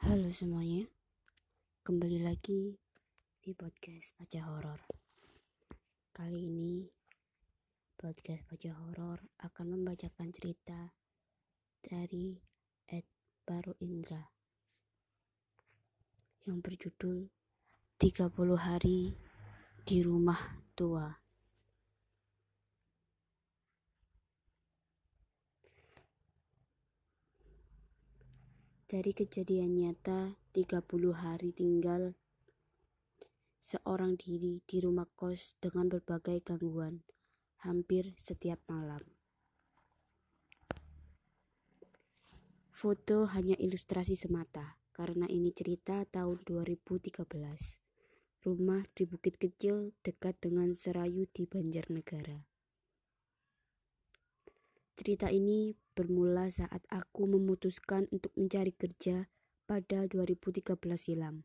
Halo semuanya, kembali lagi di podcast Baca Horor. Kali ini podcast Baca Horor akan membacakan cerita dari Ed Baru Indra yang berjudul 30 hari di rumah tua. Dari kejadian nyata 30 hari tinggal seorang diri di rumah kos dengan berbagai gangguan hampir setiap malam. Foto hanya ilustrasi semata karena ini cerita tahun 2013. Rumah di bukit kecil dekat dengan Serayu di Banjarnegara. Cerita ini bermula saat aku memutuskan untuk mencari kerja pada 2013 silam.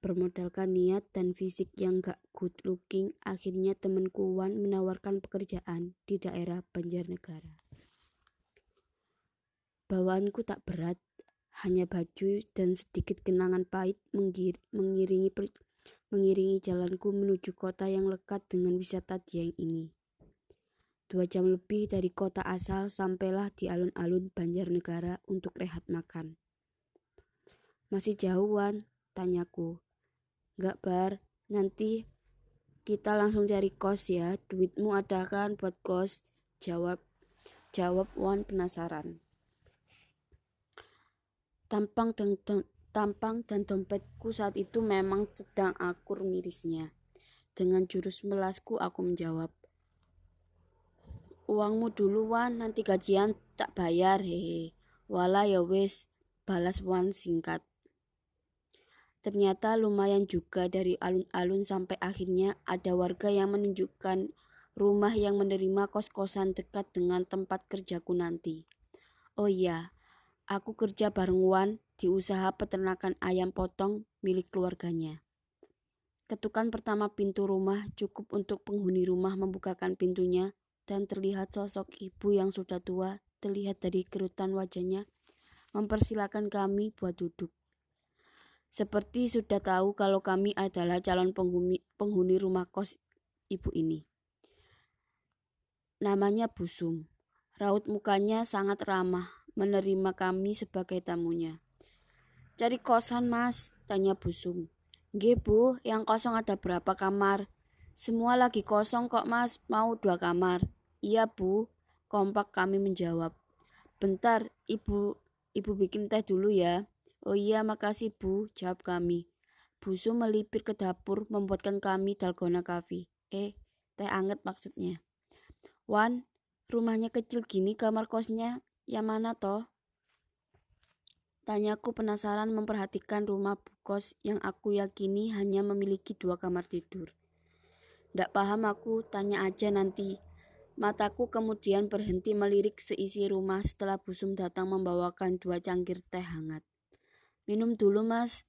Bermodalkan niat dan fisik yang gak good looking, akhirnya temanku Wan menawarkan pekerjaan di daerah Banjarnegara. Bawaanku tak berat, hanya baju dan sedikit kenangan pahit mengiringi mengiringi jalanku menuju kota yang lekat dengan wisata Dieng ini. Dua jam lebih dari kota asal sampailah di alun-alun Banjarnegara untuk rehat makan. Masih jauhan, tanyaku. Enggak bar, nanti kita langsung cari kos ya. Duitmu ada kan buat kos? Jawab, jawab Wan penasaran. Tampang dan tampang dan dompetku saat itu memang sedang akur mirisnya. Dengan jurus melasku aku menjawab, uangmu dulu Wan nanti gajian tak bayar hehe. Wala ya wis balas Wan singkat. Ternyata lumayan juga dari alun-alun sampai akhirnya ada warga yang menunjukkan rumah yang menerima kos-kosan dekat dengan tempat kerjaku nanti. Oh iya aku kerja bareng Wan di usaha peternakan ayam potong milik keluarganya. Ketukan pertama pintu rumah cukup untuk penghuni rumah membukakan pintunya dan terlihat sosok ibu yang sudah tua terlihat dari kerutan wajahnya mempersilahkan kami buat duduk. Seperti sudah tahu kalau kami adalah calon penghuni, penghuni rumah kos ibu ini. Namanya Busum. Raut mukanya sangat ramah, menerima kami sebagai tamunya. Cari kosan mas, tanya Busum. Nggih bu, yang kosong ada berapa kamar? Semua lagi kosong kok mas, mau dua kamar. Iya bu, kompak kami menjawab. Bentar, ibu, ibu bikin teh dulu ya. Oh iya, makasih bu, jawab kami. Busu melipir ke dapur membuatkan kami dalgona kafe. Eh, teh anget maksudnya. Wan, rumahnya kecil gini kamar kosnya, yang mana toh? Tanyaku penasaran memperhatikan rumah kos yang aku yakini hanya memiliki dua kamar tidur. Tidak paham aku, tanya aja nanti. Mataku kemudian berhenti melirik seisi rumah setelah Busum datang membawakan dua cangkir teh hangat. Minum dulu mas.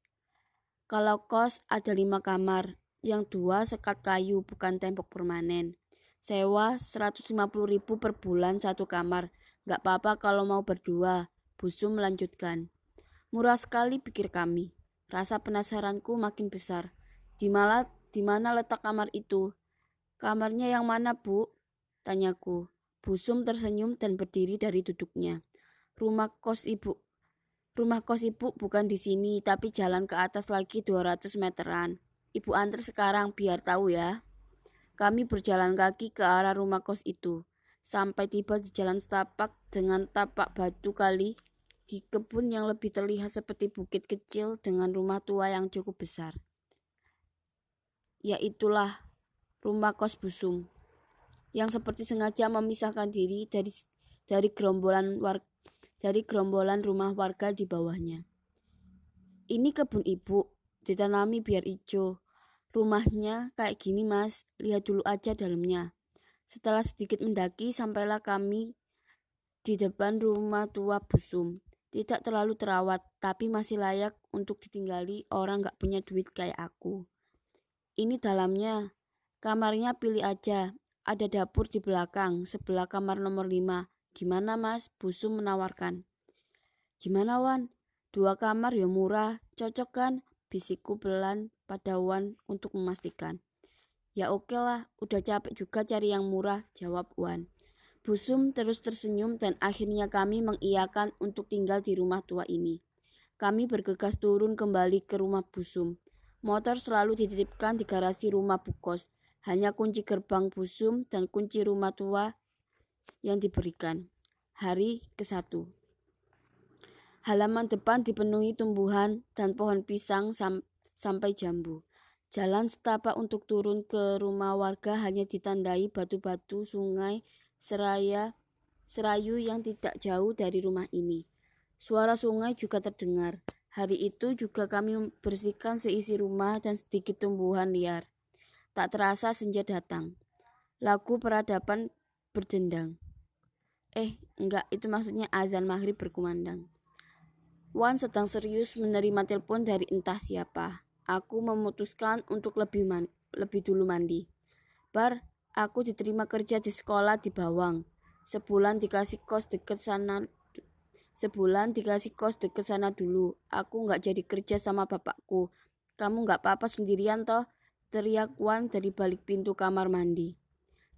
Kalau kos ada lima kamar, yang dua sekat kayu bukan tembok permanen. Sewa 150 ribu per bulan satu kamar. Gak apa-apa kalau mau berdua. Busum melanjutkan. Murah sekali pikir kami. Rasa penasaranku makin besar. Di mana, di mana letak kamar itu? Kamarnya yang mana, Bu? Tanyaku. Busum tersenyum dan berdiri dari duduknya. Rumah kos ibu. Rumah kos ibu bukan di sini, tapi jalan ke atas lagi 200 meteran. Ibu antar sekarang biar tahu ya. Kami berjalan kaki ke arah rumah kos itu. Sampai tiba di jalan setapak dengan tapak batu kali di kebun yang lebih terlihat seperti bukit kecil dengan rumah tua yang cukup besar. Yaitulah rumah kos Busum yang seperti sengaja memisahkan diri dari dari gerombolan war, dari gerombolan rumah warga di bawahnya. Ini kebun ibu, ditanami biar hijau. Rumahnya kayak gini mas, lihat dulu aja dalamnya. Setelah sedikit mendaki, sampailah kami di depan rumah tua Busum. Tidak terlalu terawat, tapi masih layak untuk ditinggali orang gak punya duit kayak aku. Ini dalamnya, kamarnya pilih aja, ada dapur di belakang, sebelah kamar nomor lima. Gimana mas? Busum menawarkan. Gimana Wan? Dua kamar ya murah, cocok kan? Bisikku pelan pada Wan untuk memastikan. Ya oke lah, udah capek juga cari yang murah, jawab Wan. Busum terus tersenyum dan akhirnya kami mengiyakan untuk tinggal di rumah tua ini. Kami bergegas turun kembali ke rumah Busum. Motor selalu dititipkan di garasi rumah Bukos. Hanya kunci gerbang Busum dan kunci rumah tua yang diberikan. Hari ke-1 Halaman depan dipenuhi tumbuhan dan pohon pisang sam sampai jambu. Jalan setapak untuk turun ke rumah warga hanya ditandai batu-batu sungai seraya serayu yang tidak jauh dari rumah ini. Suara sungai juga terdengar. Hari itu juga kami membersihkan seisi rumah dan sedikit tumbuhan liar. Tak terasa senja datang. Lagu peradaban berdendang. Eh, enggak, itu maksudnya azan maghrib berkumandang. Wan sedang serius menerima telepon dari entah siapa. Aku memutuskan untuk lebih man lebih dulu mandi. Bar, aku diterima kerja di sekolah di Bawang. Sebulan dikasih kos deket sana Sebulan dikasih kos deket sana dulu. Aku nggak jadi kerja sama bapakku. Kamu nggak apa-apa sendirian toh? Teriak Wan dari balik pintu kamar mandi.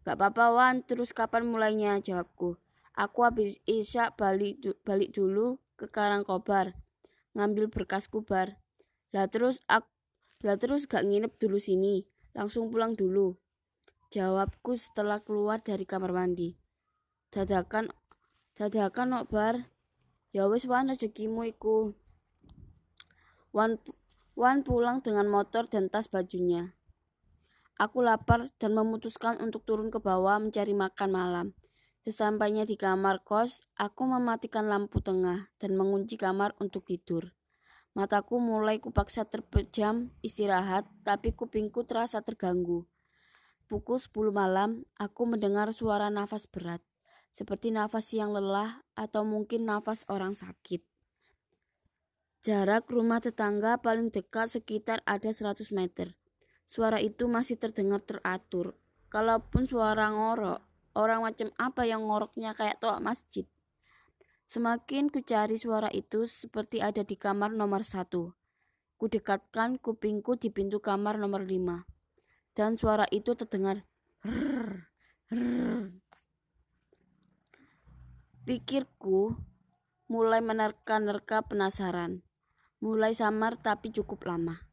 Gak apa-apa Wan, terus kapan mulainya? Jawabku. Aku habis isya balik, balik dulu ke Karangkobar. Ngambil berkas kubar. Lah terus aku, lah terus gak nginep dulu sini. Langsung pulang dulu. Jawabku setelah keluar dari kamar mandi. Dadakan, dadakan nok bar. Ya wis wan rezekimu iku. Wan Wan pulang dengan motor dan tas bajunya. Aku lapar dan memutuskan untuk turun ke bawah mencari makan malam. Sesampainya di kamar kos, aku mematikan lampu tengah dan mengunci kamar untuk tidur. Mataku mulai kupaksa terpejam istirahat, tapi kupingku terasa terganggu. Pukul 10 malam, aku mendengar suara nafas berat seperti nafas yang lelah atau mungkin nafas orang sakit. Jarak rumah tetangga paling dekat sekitar ada 100 meter. Suara itu masih terdengar teratur. Kalaupun suara ngorok, orang macam apa yang ngoroknya kayak toa masjid. Semakin ku cari suara itu seperti ada di kamar nomor satu. Ku dekatkan kupingku di pintu kamar nomor lima. Dan suara itu terdengar. Rrr. Pikirku mulai menerka-nerka penasaran. Mulai samar tapi cukup lama.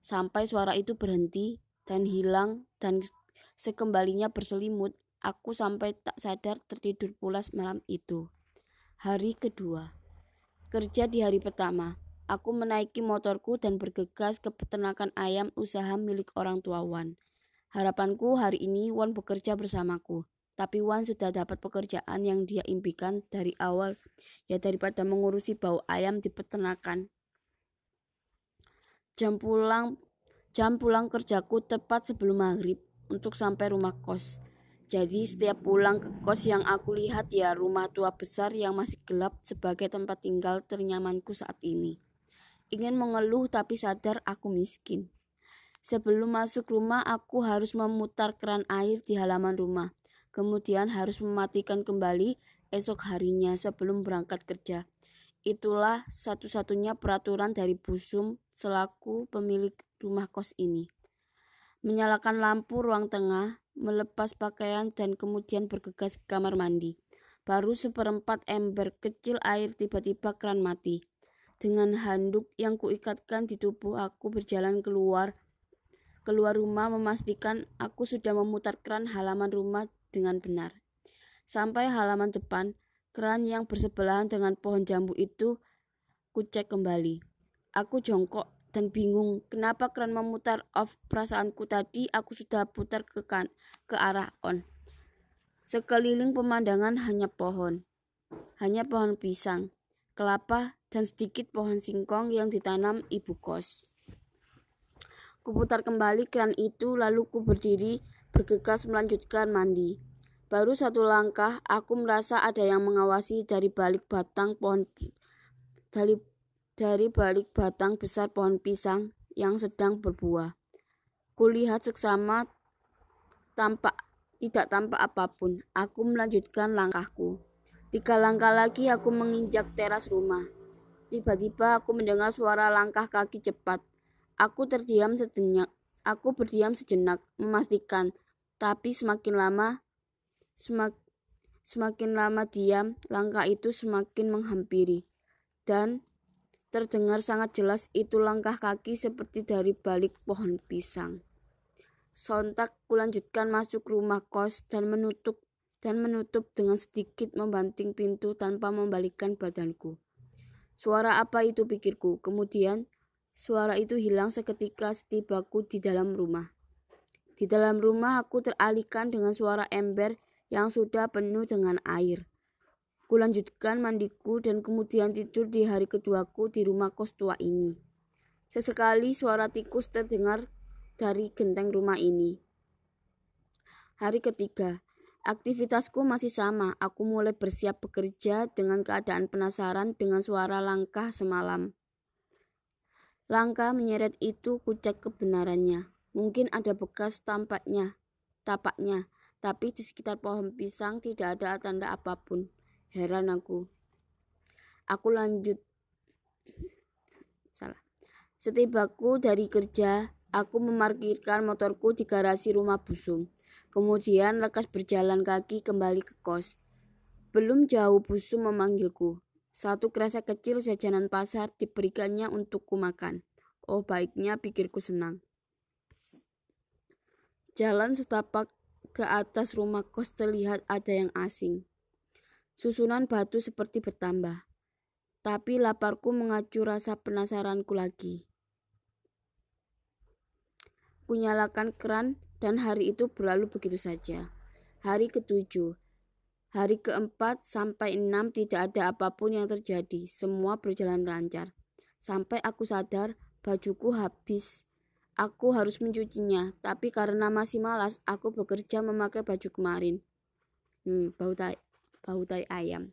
Sampai suara itu berhenti dan hilang dan sekembalinya berselimut, aku sampai tak sadar tertidur pulas malam itu. Hari kedua. Kerja di hari pertama. Aku menaiki motorku dan bergegas ke peternakan ayam usaha milik orang tua Wan. Harapanku hari ini Wan bekerja bersamaku. Tapi Wan sudah dapat pekerjaan yang dia impikan dari awal, ya daripada mengurusi bau ayam di peternakan. Jam pulang jam pulang kerjaku tepat sebelum maghrib untuk sampai rumah kos. Jadi setiap pulang ke kos yang aku lihat ya rumah tua besar yang masih gelap sebagai tempat tinggal ternyamanku saat ini. Ingin mengeluh tapi sadar aku miskin. Sebelum masuk rumah aku harus memutar keran air di halaman rumah kemudian harus mematikan kembali esok harinya sebelum berangkat kerja. Itulah satu-satunya peraturan dari Busum selaku pemilik rumah kos ini. Menyalakan lampu ruang tengah, melepas pakaian dan kemudian bergegas ke kamar mandi. Baru seperempat ember kecil air tiba-tiba keran mati. Dengan handuk yang kuikatkan di tubuh aku berjalan keluar keluar rumah memastikan aku sudah memutar keran halaman rumah dengan benar. Sampai halaman depan, keran yang bersebelahan dengan pohon jambu itu kucek kembali. Aku jongkok dan bingung kenapa keran memutar off perasaanku tadi aku sudah putar ke kan ke arah on. Sekeliling pemandangan hanya pohon. Hanya pohon pisang, kelapa, dan sedikit pohon singkong yang ditanam ibu kos. Kuputar kembali keran itu lalu ku berdiri bergegas melanjutkan mandi. Baru satu langkah, aku merasa ada yang mengawasi dari balik batang pohon dari dari balik batang besar pohon pisang yang sedang berbuah. Kulihat seksama tampak tidak tampak apa pun. Aku melanjutkan langkahku. Tiga langkah lagi aku menginjak teras rumah. Tiba-tiba aku mendengar suara langkah kaki cepat. Aku terdiam sejenak. Aku berdiam sejenak, memastikan. Tapi semakin lama, semak, semakin lama diam, langkah itu semakin menghampiri. Dan terdengar sangat jelas itu langkah kaki seperti dari balik pohon pisang. Sontak kulanjutkan masuk rumah kos dan menutup dan menutup dengan sedikit membanting pintu tanpa membalikkan badanku. Suara apa itu pikirku. Kemudian suara itu hilang seketika setibaku di dalam rumah. Di dalam rumah aku teralihkan dengan suara ember yang sudah penuh dengan air. Kulanjutkan mandiku dan kemudian tidur di hari keduaku di rumah kos tua ini. Sesekali suara tikus terdengar dari genteng rumah ini. Hari ketiga, Aktivitasku masih sama. Aku mulai bersiap bekerja dengan keadaan penasaran dengan suara langkah semalam. Langkah menyeret itu kucek kebenarannya. Mungkin ada bekas tampaknya, tapaknya, tapi di sekitar pohon pisang tidak ada tanda apa pun. Heran aku. Aku lanjut. Salah. Setibaku dari kerja, aku memarkirkan motorku di garasi rumah busung. Kemudian lekas berjalan kaki kembali ke kos. Belum jauh Busu memanggilku. Satu kresek kecil jajanan pasar diberikannya untukku makan. Oh baiknya pikirku senang. Jalan setapak ke atas rumah kos terlihat ada yang asing. Susunan batu seperti bertambah. Tapi laparku mengacu rasa penasaranku lagi. Kunyalakan keran dan hari itu berlalu begitu saja. Hari ketujuh, hari keempat sampai enam tidak ada apa pun yang terjadi. Semua berjalan lancar. Sampai aku sadar bajuku habis. Aku harus mencucinya, tapi karena masih malas, aku bekerja memakai baju kemarin. Hmm, bau tai, bau tai ayam.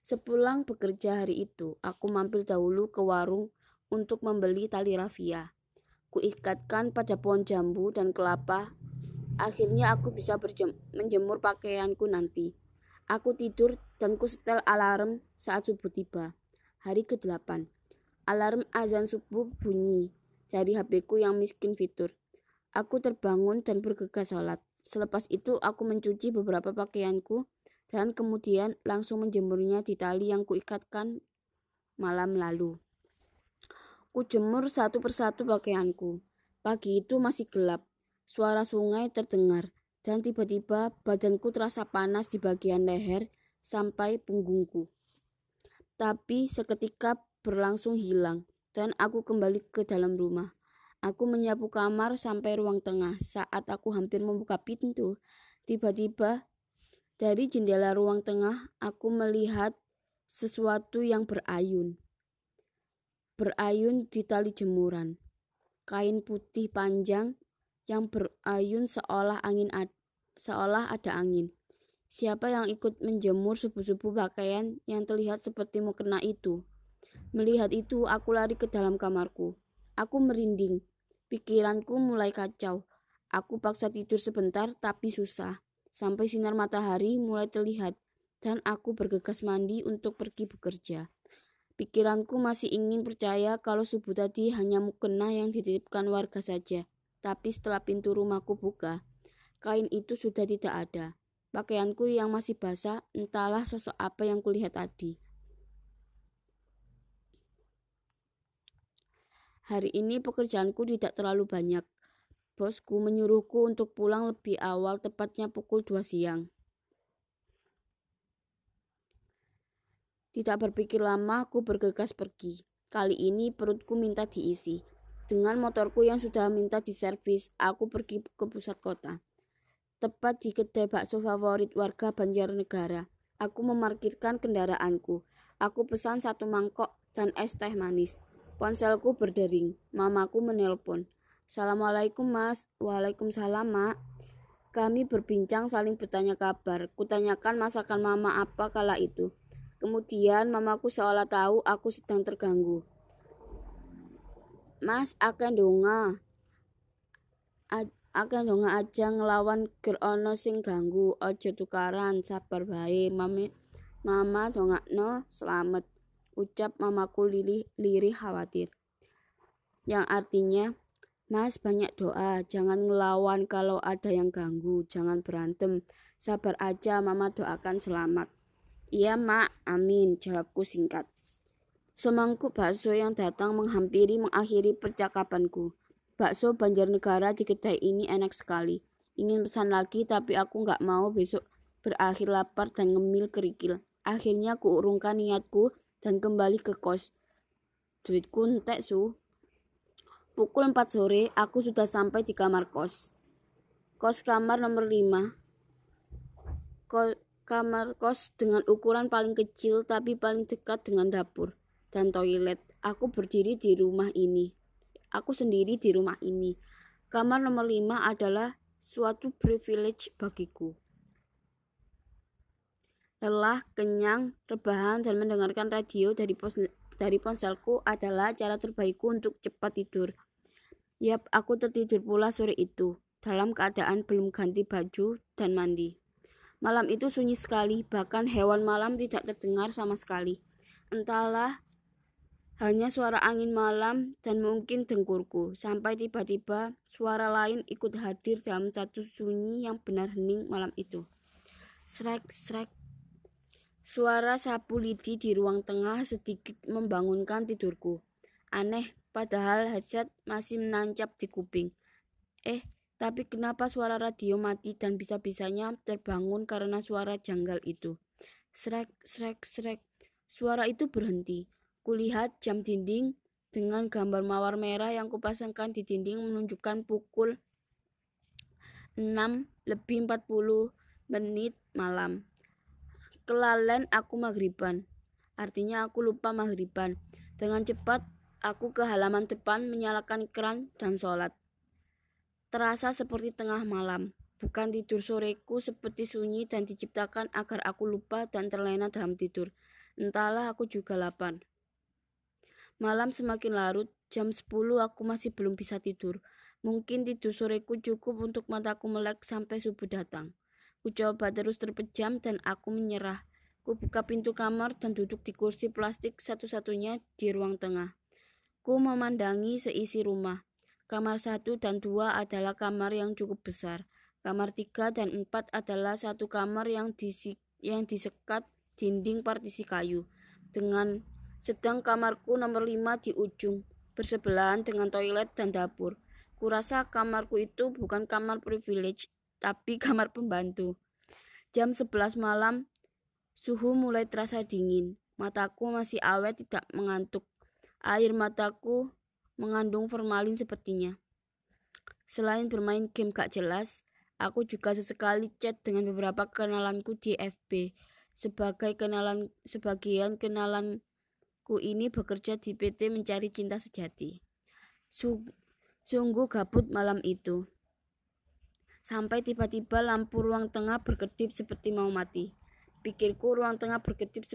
Sepulang bekerja hari itu, aku mampir dahulu ke warung untuk membeli tali rafia. Kuikatkan pada pohon jambu dan kelapa Akhirnya aku bisa menjemur pakaianku nanti. Aku tidur dan ku setel alarm saat subuh tiba. Hari ke-8. Alarm azan subuh bunyi dari HPku yang miskin fitur. Aku terbangun dan bergegas sholat. Selepas itu aku mencuci beberapa pakaianku dan kemudian langsung menjemurnya di tali yang kuikatkan malam lalu. Kujemur satu persatu pakaianku. Pagi itu masih gelap. Suara sungai terdengar, dan tiba-tiba badanku terasa panas di bagian leher sampai punggungku. Tapi seketika berlangsung hilang, dan aku kembali ke dalam rumah. Aku menyapu kamar sampai ruang tengah. Saat aku hampir membuka pintu, tiba-tiba dari jendela ruang tengah aku melihat sesuatu yang berayun. Berayun di tali jemuran. Kain putih panjang yang berayun seolah angin ad, seolah ada angin. Siapa yang ikut menjemur subuh-subuh pakaian yang terlihat seperti mukena itu? Melihat itu, aku lari ke dalam kamarku. Aku merinding. Pikiranku mulai kacau. Aku paksa tidur sebentar, tapi susah. Sampai sinar matahari mulai terlihat, dan aku bergegas mandi untuk pergi bekerja. Pikiranku masih ingin percaya kalau subuh tadi hanya mukena yang dititipkan warga saja. Tapi setelah pintu rumahku buka, kain itu sudah tidak ada. Pakaianku yang masih basah, entahlah sosok apa yang kulihat tadi. Hari ini pekerjaanku tidak terlalu banyak. Bosku menyuruhku untuk pulang lebih awal, tepatnya pukul 2 siang. Tidak berpikir lama, aku bergegas pergi. Kali ini perutku minta diisi. Dengan motorku yang sudah minta diservis, aku pergi ke pusat kota. Tepat di kedai bakso favorit warga Banjarnegara. Aku memarkirkan kendaraanku. Aku pesan satu mangkok dan es teh manis. Ponselku berdering. Mamaku menelpon. Assalamualaikum mas. Waalaikumsalam mak. Kami berbincang saling bertanya kabar. Kutanyakan masakan mama apa kala itu. Kemudian mamaku seolah tahu aku sedang terganggu. Mas akan donga. Akan donga aja ngelawan ger ono sing ganggu, aja tukaran, sabar bae. Mami Mama no selamat. ucap mamaku lirih, lirih khawatir. Yang artinya, Mas banyak doa, jangan ngelawan kalau ada yang ganggu, jangan berantem. Sabar aja, mama doakan selamat. Iya mak, amin, jawabku singkat. Semangkuk bakso yang datang menghampiri mengakhiri percakapanku. Bakso Banjarnegara di kedai ini enak sekali. Ingin pesan lagi tapi aku nggak mau besok berakhir lapar dan ngemil kerikil. Akhirnya kuurungkan niatku dan kembali ke kos. Duitku entek su. Pukul 4 sore, aku sudah sampai di kamar kos. Kos kamar nomor 5. Ko kamar kos dengan ukuran paling kecil tapi paling dekat dengan dapur dan toilet. Aku berdiri di rumah ini. Aku sendiri di rumah ini. Kamar nomor 5 adalah suatu privilege bagiku. Lelah, kenyang, rebahan, dan mendengarkan radio dari ponsel, dari ponselku adalah cara terbaikku untuk cepat tidur. Yap, aku tertidur pula sore itu, dalam keadaan belum ganti baju dan mandi. Malam itu sunyi sekali, bahkan hewan malam tidak terdengar sama sekali. Entahlah, hanya suara angin malam dan mungkin dengkurku, sampai tiba-tiba suara lain ikut hadir dalam satu sunyi yang benar hening malam itu. Srek, srek. Suara sapu lidi di ruang tengah sedikit membangunkan tidurku. Aneh, padahal headset masih menancap di kuping. Eh, tapi kenapa suara radio mati dan bisa-bisanya terbangun karena suara janggal itu? Srek, srek, srek. Suara itu berhenti. Kulihat jam dinding dengan gambar mawar merah yang kupasangkan di dinding menunjukkan pukul 6 lebih 40 menit malam. Kelalen aku maghriban. Artinya aku lupa maghriban. Dengan cepat Aku ke halaman depan menyalakan keran dan sholat. Terasa seperti tengah malam. Bukan tidur soreku seperti sunyi dan diciptakan agar aku lupa dan terlena dalam tidur. Entahlah aku juga lapar. Malam semakin larut, jam 10 aku masih belum bisa tidur. Mungkin tidur soreku cukup untuk mataku melek sampai subuh datang. Ku coba terus terpejam dan aku menyerah. Ku buka pintu kamar dan duduk di kursi plastik satu-satunya di ruang tengah. Ku memandangi seisi rumah. Kamar satu dan dua adalah kamar yang cukup besar. Kamar tiga dan empat adalah satu kamar yang, disi, yang disekat dinding partisi kayu. Dengan sedang kamarku nomor lima di ujung, bersebelahan dengan toilet dan dapur. Kurasa kamarku itu bukan kamar privilege, tapi kamar pembantu. Jam 11 malam, suhu mulai terasa dingin. Mataku masih awet tidak mengantuk. Air mataku mengandung formalin sepertinya. Selain bermain game gak jelas, aku juga sesekali chat dengan beberapa kenalanku di FB. Sebagai kenalan sebagian kenalanku ini bekerja di PT Mencari Cinta Sejati. Sungguh gabut malam itu. Sampai tiba-tiba lampu ruang tengah berkedip seperti mau mati. Pikirku ruang tengah berkedip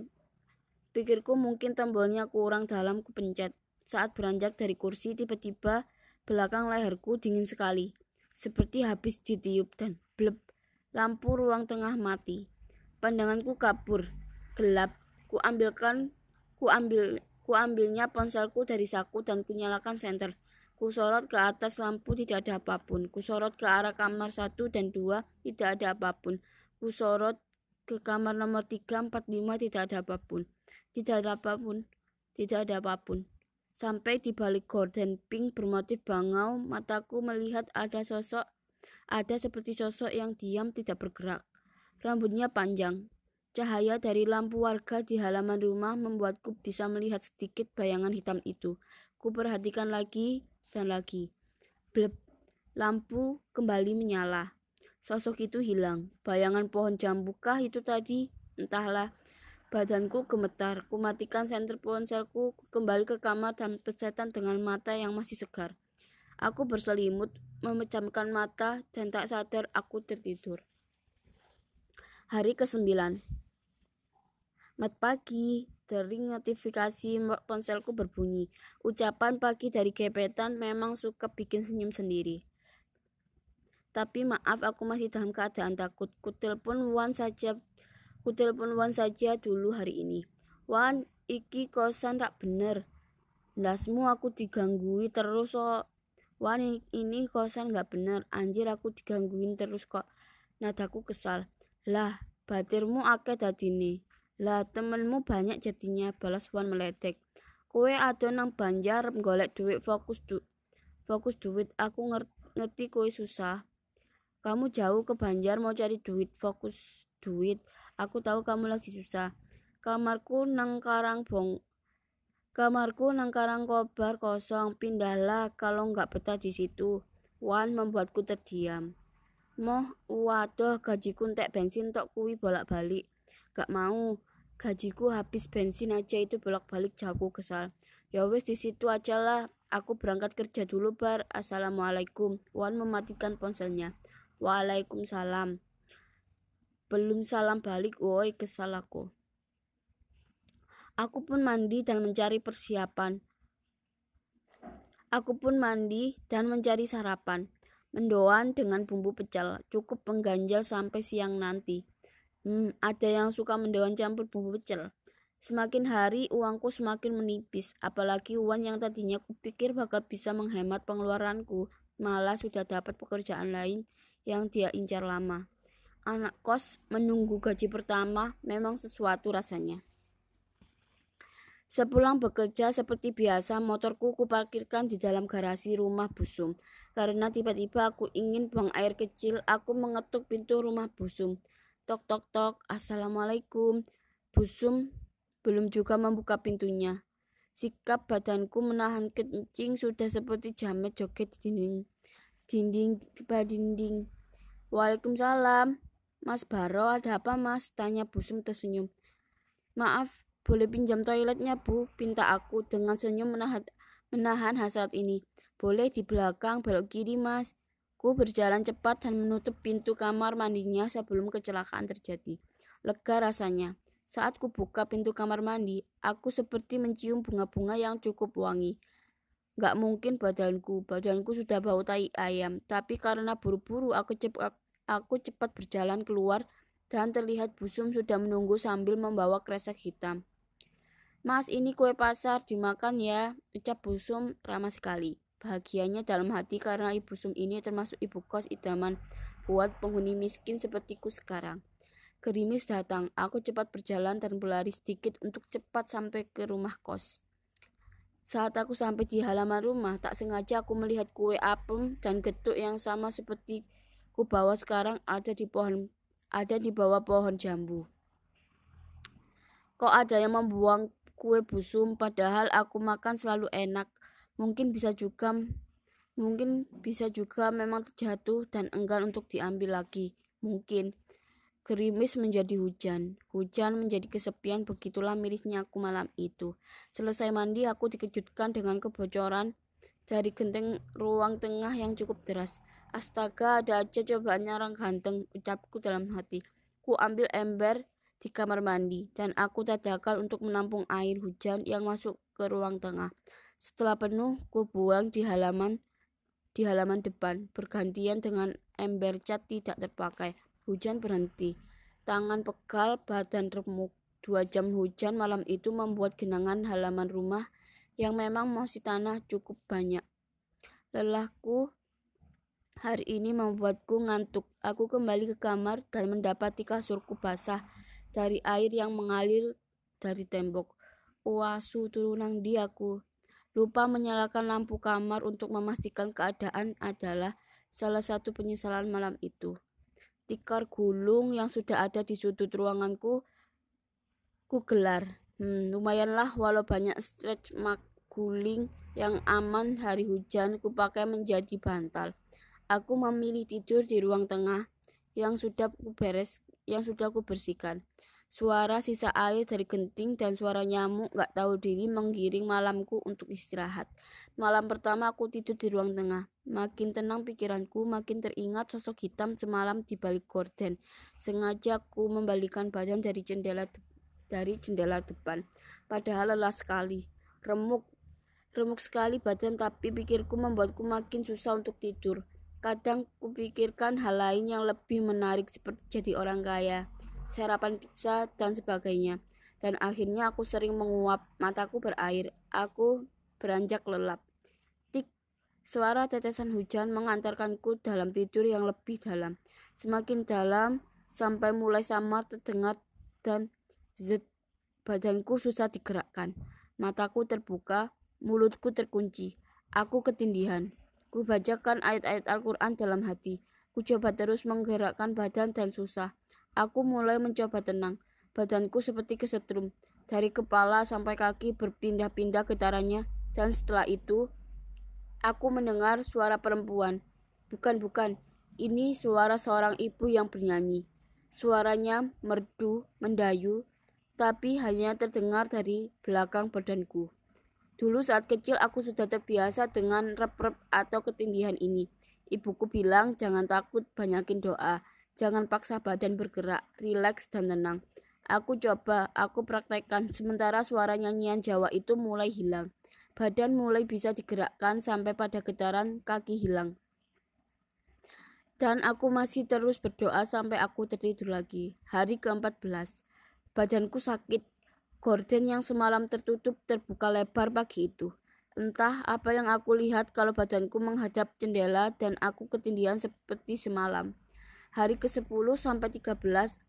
Pikirku mungkin tombolnya kurang dalam kupencet. Saat beranjak dari kursi, tiba-tiba belakang leherku dingin sekali. Seperti habis ditiup dan bleb. Lampu ruang tengah mati. Pandanganku kabur. Gelap. Ku ambilkan, ku ambil, ku ambilnya ponselku dari saku dan kunyalakan senter. Ku sorot ke atas lampu tidak ada apa pun. Ku sorot ke arah kamar satu dan dua tidak ada apa pun. Ku sorot ke kamar nomor tiga empat lima tidak ada apa pun. Tidak ada apa pun, tidak ada apa pun. Sampai di balik gorden pink bermotif bangau, mataku melihat ada sosok, ada seperti sosok yang diam tidak bergerak. Rambutnya panjang. Cahaya dari lampu warga di halaman rumah membuatku bisa melihat sedikit bayangan hitam itu. Ku perhatikan lagi dan lagi. Blep, lampu kembali menyala. Sosok itu hilang. Bayangan pohon jambukah itu tadi? Entahlah. Badanku gemetar, kumatikan senter ponselku, kembali ke kamar dan pesetan dengan mata yang masih segar. Aku berselimut, memejamkan mata, dan tak sadar aku tertidur. Hari ke-9 Mat pagi, dering notifikasi ponselku berbunyi. Ucapan pagi dari gebetan memang suka bikin senyum sendiri. Tapi maaf aku masih dalam keadaan takut. Ku telepon Wan saja Ku telepon Wan saja dulu hari ini. Wan, iki kosan rak bener. Ndasmu aku diganggui terus kok. Wah ini kosan gak bener. Anjir aku digangguin terus kok. Nadaku kesal. Lah, batirmu akeh dadine. Lah, temenmu banyak jadinya. Balas Wan meledek. Kowe ado nang Banjar golek duit fokus du fokus duit. Aku ngerti kowe susah. Kamu jauh ke Banjar mau cari duit, fokus duit. Aku tahu kamu lagi susah. Kamarku nang Karang Bong. Kamarku nang Karang Kobar kosong. Pindahlah kalau nggak betah di situ. Wan membuatku terdiam. Moh, waduh gajiku entek bensin tok kuwi bolak-balik. Gak mau. Gajiku habis bensin aja itu bolak-balik jauh kesal. Ya wis di situ aja lah. Aku berangkat kerja dulu bar. Assalamualaikum. Wan mematikan ponselnya. Waalaikumsalam. Belum salam balik, woi kesal aku. Aku pun mandi dan mencari persiapan. Aku pun mandi dan mencari sarapan. Mendoan dengan bumbu pecel, cukup mengganjal sampai siang nanti. Hmm, ada yang suka mendoan campur bumbu pecel. Semakin hari uangku semakin menipis, apalagi uang yang tadinya kupikir bakal bisa menghemat pengeluaranku, malah sudah dapat pekerjaan lain yang dia incar lama. Anak kos menunggu gaji pertama memang sesuatu rasanya. Sepulang bekerja seperti biasa, motorku kuparkirkan di dalam garasi rumah Busum. Karena tiba-tiba aku ingin buang air kecil, aku mengetuk pintu rumah Busum. Tok tok tok, Assalamualaikum. Busum belum juga membuka pintunya. Sikap badanku menahan kencing sudah seperti jamet joget di dinding. Dinding, di dinding. Waalaikumsalam. Mas Baro, ada apa mas? Tanya Busum tersenyum. Maaf, boleh pinjam toiletnya bu? Pinta aku dengan senyum menahan, menahan hasrat ini. Boleh di belakang, belok kiri mas. Ku berjalan cepat dan menutup pintu kamar mandinya sebelum kecelakaan terjadi. Lega rasanya. Saat ku buka pintu kamar mandi, aku seperti mencium bunga-bunga yang cukup wangi. Gak mungkin badanku, badanku sudah bau tai ayam. Tapi karena buru-buru aku cepat Aku cepat berjalan keluar dan terlihat Busum sudah menunggu sambil membawa kresek hitam. Mas, ini kue pasar, dimakan ya, ucap Busum ramah sekali. Bahagianya dalam hati karena ibu Sum ini termasuk ibu kos idaman buat penghuni miskin sepertiku sekarang. Gerimis datang, aku cepat berjalan dan berlari sedikit untuk cepat sampai ke rumah kos. Saat aku sampai di halaman rumah, tak sengaja aku melihat kue apem dan getuk yang sama seperti ku bawa sekarang ada di pohon ada di bawah pohon jambu. Kok ada yang membuang kue busum padahal aku makan selalu enak. Mungkin bisa juga mungkin bisa juga memang terjatuh dan enggan untuk diambil lagi. Mungkin gerimis menjadi hujan. Hujan menjadi kesepian begitulah mirisnya aku malam itu. Selesai mandi aku dikejutkan dengan kebocoran dari genteng ruang tengah yang cukup deras. Astaga, ada aja cobaan nyarang ganteng, ucapku dalam hati. Ku ambil ember di kamar mandi, dan aku tadakal untuk menampung air hujan yang masuk ke ruang tengah. Setelah penuh, ku buang di halaman di halaman depan, bergantian dengan ember cat tidak terpakai. Hujan berhenti. Tangan pegal, badan remuk. Dua jam hujan malam itu membuat genangan halaman rumah yang memang masih tanah cukup banyak. Lelahku Hari ini membuatku ngantuk. Aku kembali ke kamar dan mendapati kasurku basah dari air yang mengalir dari tembok. Uasu turunan di aku. Lupa menyalakan lampu kamar untuk memastikan keadaan adalah salah satu penyesalan malam itu. Tikar gulung yang sudah ada di sudut ruanganku ku gelar. Hmm, lumayanlah walau banyak stretch mark guling yang aman hari hujan ku pakai menjadi bantal. Aku memilih tidur di ruang tengah yang sudah ku beres, yang sudah ku bersihkan. Suara sisa air dari genting dan suara nyamuk gak tahu diri menggiring malamku untuk istirahat. Malam pertama aku tidur di ruang tengah. Makin tenang pikiranku, makin teringat sosok hitam semalam di balik gorden. Sengaja aku membalikan badan dari jendela dari jendela depan. Padahal lelah sekali. Remuk remuk sekali badan tapi pikirku membuatku makin susah untuk tidur. Kadang kupikirkan hal lain yang lebih menarik seperti jadi orang kaya, sarapan pizza, dan sebagainya. dan akhirnya aku sering menguap, mataku berair, aku beranjak lelap. Tik, suara tetesan hujan mengantarkanku dalam tidur yang lebih dalam. Semakin dalam, sampai mulai samar terdengar dan zet, badanku susah digerakkan. Mataku terbuka, mulutku terkunci. Aku ketindihan. Ku bacakan ayat-ayat Al-Quran dalam hati. Ku coba terus menggerakkan badan dan susah. Aku mulai mencoba tenang. Badanku seperti kesetrum. Dari kepala sampai kaki berpindah-pindah getarannya. Dan setelah itu, aku mendengar suara perempuan. Bukan, bukan. Ini suara seorang ibu yang bernyanyi. Suaranya merdu, mendayu, tapi hanya terdengar dari belakang badanku. Dulu saat kecil aku sudah terbiasa dengan rep-rep atau ketindihan ini. Ibuku bilang jangan takut, banyakin doa. Jangan paksa badan bergerak, rileks dan tenang. Aku coba, aku praktekkan, sementara suara nyanyian Jawa itu mulai hilang. Badan mulai bisa digerakkan sampai pada getaran kaki hilang. Dan aku masih terus berdoa sampai aku tertidur lagi. Hari ke-14. Badanku sakit. Gorden yang semalam tertutup terbuka lebar pagi itu. Entah apa yang aku lihat kalau badanku menghadap jendela dan aku ketindihan seperti semalam. Hari ke-10 sampai 13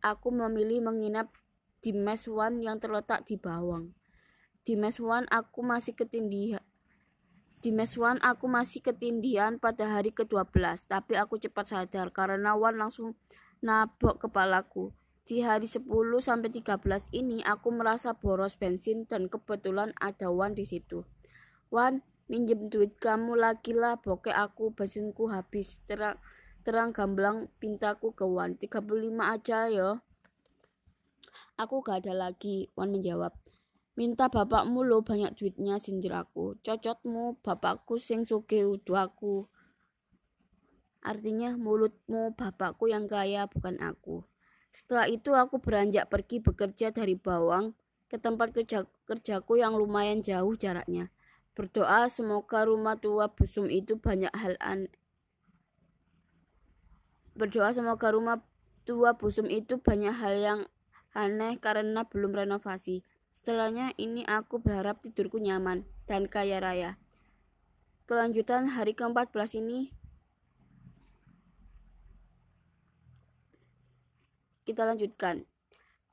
aku memilih menginap di Mes One yang terletak di Bawang. Di Mes One aku masih ketindihan di mes Wan aku masih ketindihan pada hari ke-12, tapi aku cepat sadar karena Wan langsung nabok kepalaku. Di hari 10 sampai 13 ini aku merasa boros bensin dan kebetulan ada Wan di situ. Wan, minjem duit kamu lagi lah, bokeh aku bensinku habis. Terang terang gamblang pintaku ke Wan, 35 aja yo. Aku gak ada lagi, Wan menjawab. Minta bapakmu lo banyak duitnya sindir aku. Cocotmu bapakku sing suge udu aku. Artinya mulutmu bapakku yang kaya bukan aku. Setelah itu aku beranjak pergi bekerja dari Bawang ke tempat kerja kerjaku yang lumayan jauh jaraknya. Berdoa semoga rumah tua busum itu banyak hal an Berdoa semoga rumah tua busum itu banyak hal yang aneh karena belum renovasi. Setelahnya ini aku berharap tidurku nyaman dan kaya raya. Kelanjutan hari ke-14 ini kita lanjutkan.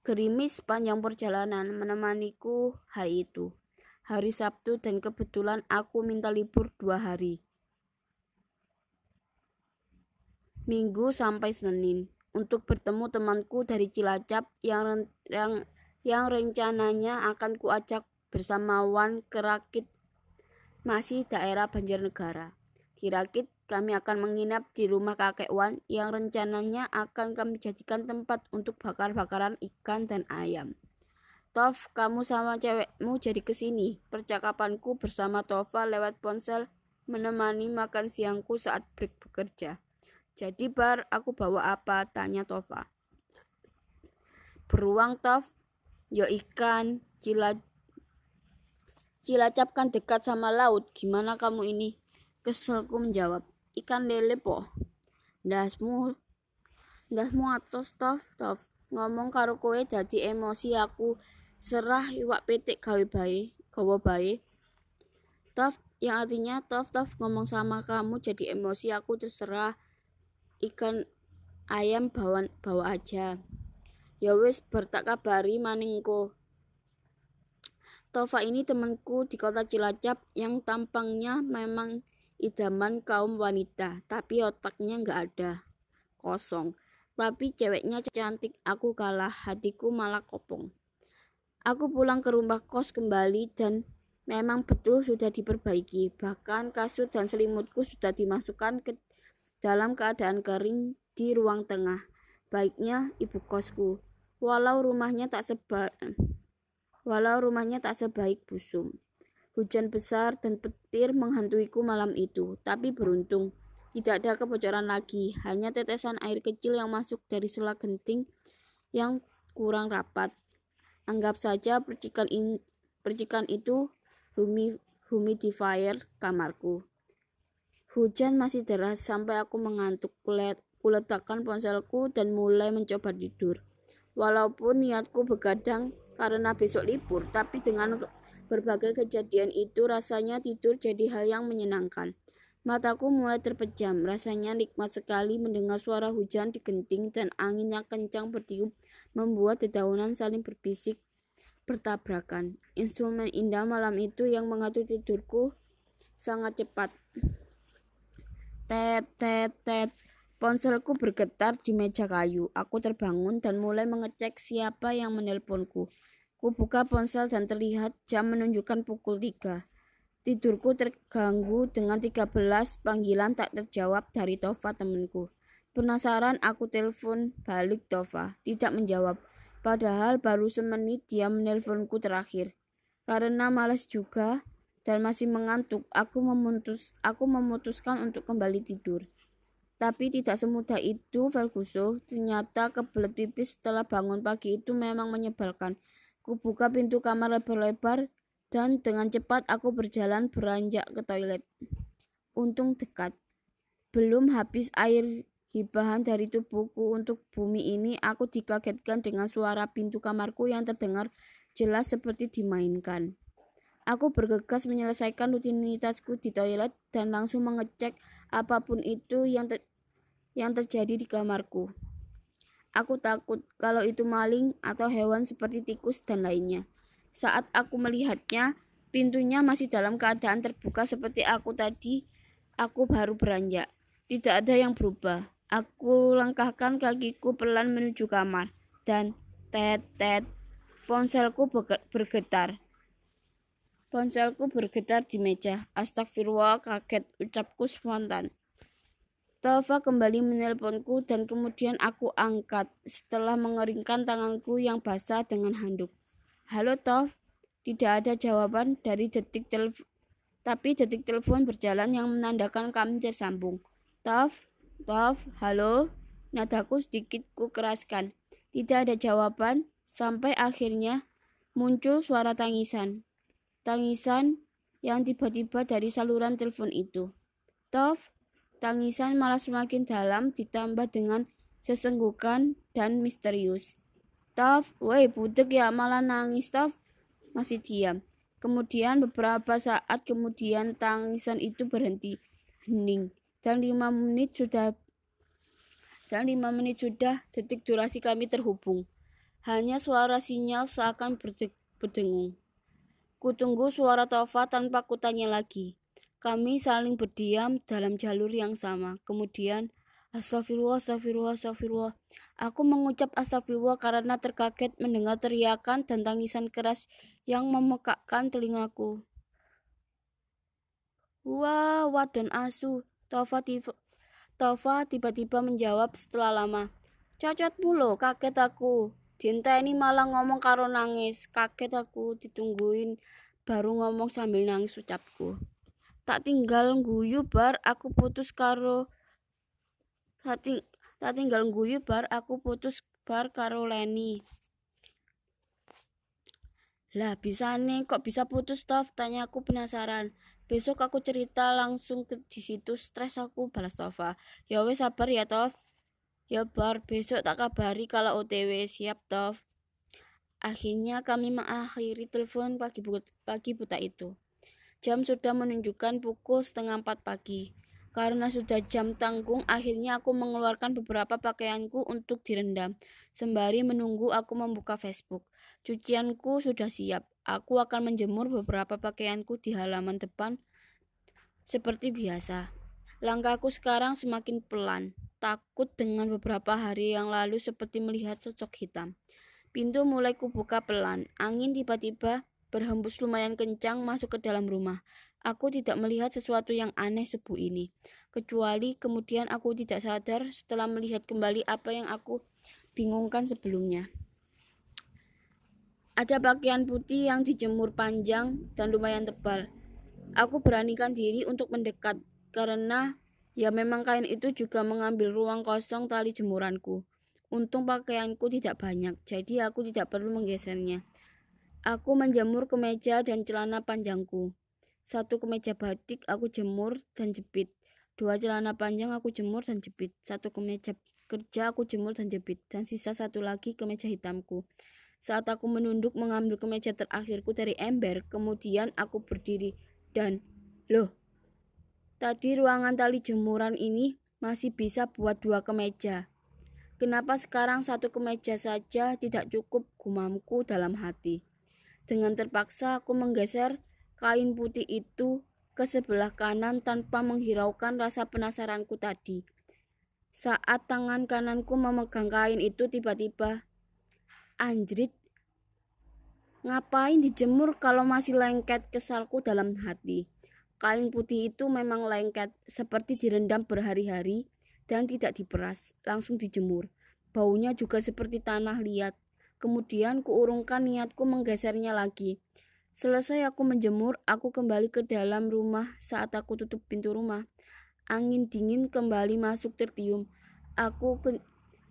Gerimis panjang perjalanan menemaniku hari itu. Hari Sabtu dan kebetulan aku minta libur dua hari. Minggu sampai Senin untuk bertemu temanku dari Cilacap yang yang yang rencananya akan kuajak bersama Wan ke Rakit, masih daerah Banjarnegara. Di Rakit, kami akan menginap di rumah kakek Wan yang rencananya akan kami jadikan tempat untuk bakar-bakaran ikan dan ayam. Tof, kamu sama cewekmu jadi ke sini. Percakapanku bersama Tova lewat ponsel menemani makan siangku saat break bekerja. Jadi bar, aku bawa apa? Tanya Tova. Beruang Tov, Yo ikan, cila Cilacap kan dekat sama laut. Gimana kamu ini? Keselku menjawab. Ikan lele po. Dasmu Dasmu atau staf staf ngomong karo kowe jadi emosi aku serah iwak petik gawe bae, gawa bae. Tof yang artinya tof tof ngomong sama kamu jadi emosi aku terserah ikan ayam bawa bawa aja. Ya wis bertak kabari maningko. Tova ini temanku di kota Cilacap yang tampangnya memang idaman kaum wanita, tapi otaknya nggak ada, kosong. Tapi ceweknya cantik, aku kalah, hatiku malah kopong. Aku pulang ke rumah kos kembali dan memang betul sudah diperbaiki. Bahkan kasut dan selimutku sudah dimasukkan ke dalam keadaan kering di ruang tengah. Baiknya ibu kosku walau rumahnya tak sebaik walau rumahnya tak sebaik busum. Hujan besar dan petir menghantuiku malam itu, tapi beruntung tidak ada kebocoran lagi, hanya tetesan air kecil yang masuk dari sela genting yang kurang rapat. Anggap saja percikan, in, percikan itu humi, humidifier kamarku. Hujan masih deras sampai aku mengantuk. Kuletakkan ponselku dan mulai mencoba tidur. Walaupun niatku begadang, karena besok libur, tapi dengan berbagai kejadian itu rasanya tidur jadi hal yang menyenangkan. Mataku mulai terpejam, rasanya nikmat sekali mendengar suara hujan di genting dan angin yang kencang bertiup membuat dedaunan saling berbisik bertabrakan. Instrumen indah malam itu yang mengatur tidurku sangat cepat. Tet, tet, tet. Ponselku bergetar di meja kayu. Aku terbangun dan mulai mengecek siapa yang menelponku. Ku buka ponsel dan terlihat jam menunjukkan pukul tiga. Tidurku terganggu dengan 13 panggilan tak terjawab dari Tova temanku. Penasaran aku telepon balik Tova, tidak menjawab. Padahal baru semenit dia menelponku terakhir. Karena malas juga dan masih mengantuk, aku memutus aku memutuskan untuk kembali tidur. Tapi tidak semudah itu, Ferguson. Ternyata kebelet pipis setelah bangun pagi itu memang menyebalkan. Kubuka pintu kamar lebar-lebar dan dengan cepat aku berjalan beranjak ke toilet. Untung dekat. Belum habis air hibahan dari tubuhku untuk bumi ini, aku dikagetkan dengan suara pintu kamarku yang terdengar jelas seperti dimainkan. Aku bergegas menyelesaikan rutinitasku di toilet dan langsung mengecek apa pun itu yang ter yang terjadi di kamarku. Aku takut kalau itu maling atau hewan seperti tikus dan lainnya. Saat aku melihatnya, pintunya masih dalam keadaan terbuka seperti aku tadi. Aku baru beranjak. Tidak ada yang berubah. Aku langkahkan kakiku pelan menuju kamar. Dan tet tet ponselku bergetar. Ponselku bergetar di meja. Astagfirullah kaget ucapku spontan. Tova kembali menelponku dan kemudian aku angkat setelah mengeringkan tanganku yang basah dengan handuk. Halo Tov, tidak ada jawaban dari detik telepon, tapi detik telepon berjalan yang menandakan kami tersambung. Tov, Tov, halo, nadaku sedikit ku keraskan. Tidak ada jawaban, sampai akhirnya muncul suara tangisan. Tangisan yang tiba-tiba dari saluran telepon itu. Tov, tangisan malah semakin dalam ditambah dengan sesenggukan dan misterius. Taf, woi budek ya malah nangis Taf. Masih diam. Kemudian beberapa saat kemudian tangisan itu berhenti. Hening. Dan lima menit sudah dan lima menit sudah detik durasi kami terhubung. Hanya suara sinyal seakan berdengung. Kutunggu suara Tova tanpa kutanya lagi. Kami saling berdiam dalam jalur yang sama. Kemudian Astagfirullah, astagfirullah, astagfirullah. Aku mengucap astagfirullah karena terkaget mendengar teriakan dan tangisan keras yang memekakkan telingaku. Wah, wah dan asu. Tova tiba Tova tiba-tiba menjawab setelah lama. Cacat mulu, kaget aku. Dinta ini malah ngomong karo nangis. Kaget aku ditungguin baru ngomong sambil nangis ucapku. Tak tinggal guyu bar aku putus karo tak, ting tak tinggal guyu bar aku putus bar karo Leni. Lah bisa nih kok bisa putus toh? Tanya aku penasaran. Besok aku cerita langsung ke di situ stres aku balas Tova ya wes sabar ya Tov ya bar besok tak kabari kalau OTW siap Tov akhirnya kami mengakhiri telepon pagi pagi buta itu jam sudah menunjukkan pukul setengah empat pagi karena sudah jam tanggung, akhirnya aku mengeluarkan beberapa pakaianku untuk direndam. Sembari menunggu aku membuka Facebook. Cucianku sudah siap. Aku akan menjemur beberapa pakaianku di halaman depan seperti biasa. Langkahku sekarang semakin pelan, takut dengan beberapa hari yang lalu seperti melihat sosok hitam. Pintu mulai kubuka pelan. Angin tiba-tiba berhembus lumayan kencang masuk ke dalam rumah. Aku tidak melihat sesuatu yang aneh subuh ini, kecuali kemudian aku tidak sadar setelah melihat kembali apa yang aku bingungkan sebelumnya. Ada pakaian putih yang dijemur panjang dan lumayan tebal. Aku beranikan diri untuk mendekat karena ya memang kain itu juga mengambil ruang kosong tali jemuranku. Untung pakaianku tidak banyak, jadi aku tidak perlu menggesernya. Aku menjemur kemeja dan celana panjangku. Satu kemeja batik aku jemur dan jepit. Dua celana panjang aku jemur dan jepit. Satu kemeja kerja aku jemur dan jepit. Dan sisa satu lagi kemeja hitamku. Saat aku menunduk mengambil kemeja terakhirku dari ember, kemudian aku berdiri dan, loh, tadi ruangan tali jemuran ini masih bisa buat dua kemeja. Kenapa sekarang satu kemeja saja tidak cukup gumamku dalam hati. Dengan terpaksa aku menggeser kain putih itu ke sebelah kanan tanpa menghiraukan rasa penasaranku tadi. Saat tangan kananku memegang kain itu tiba-tiba anjrit. Ngapain dijemur kalau masih lengket kesalku dalam hati. Kain putih itu memang lengket, seperti direndam berhari-hari dan tidak diperas, langsung dijemur. Baunya juga seperti tanah liat. Kemudian kuurungkan niatku menggesernya lagi. Selesai aku menjemur, aku kembali ke dalam rumah saat aku tutup pintu rumah. Angin dingin kembali masuk tertium. Aku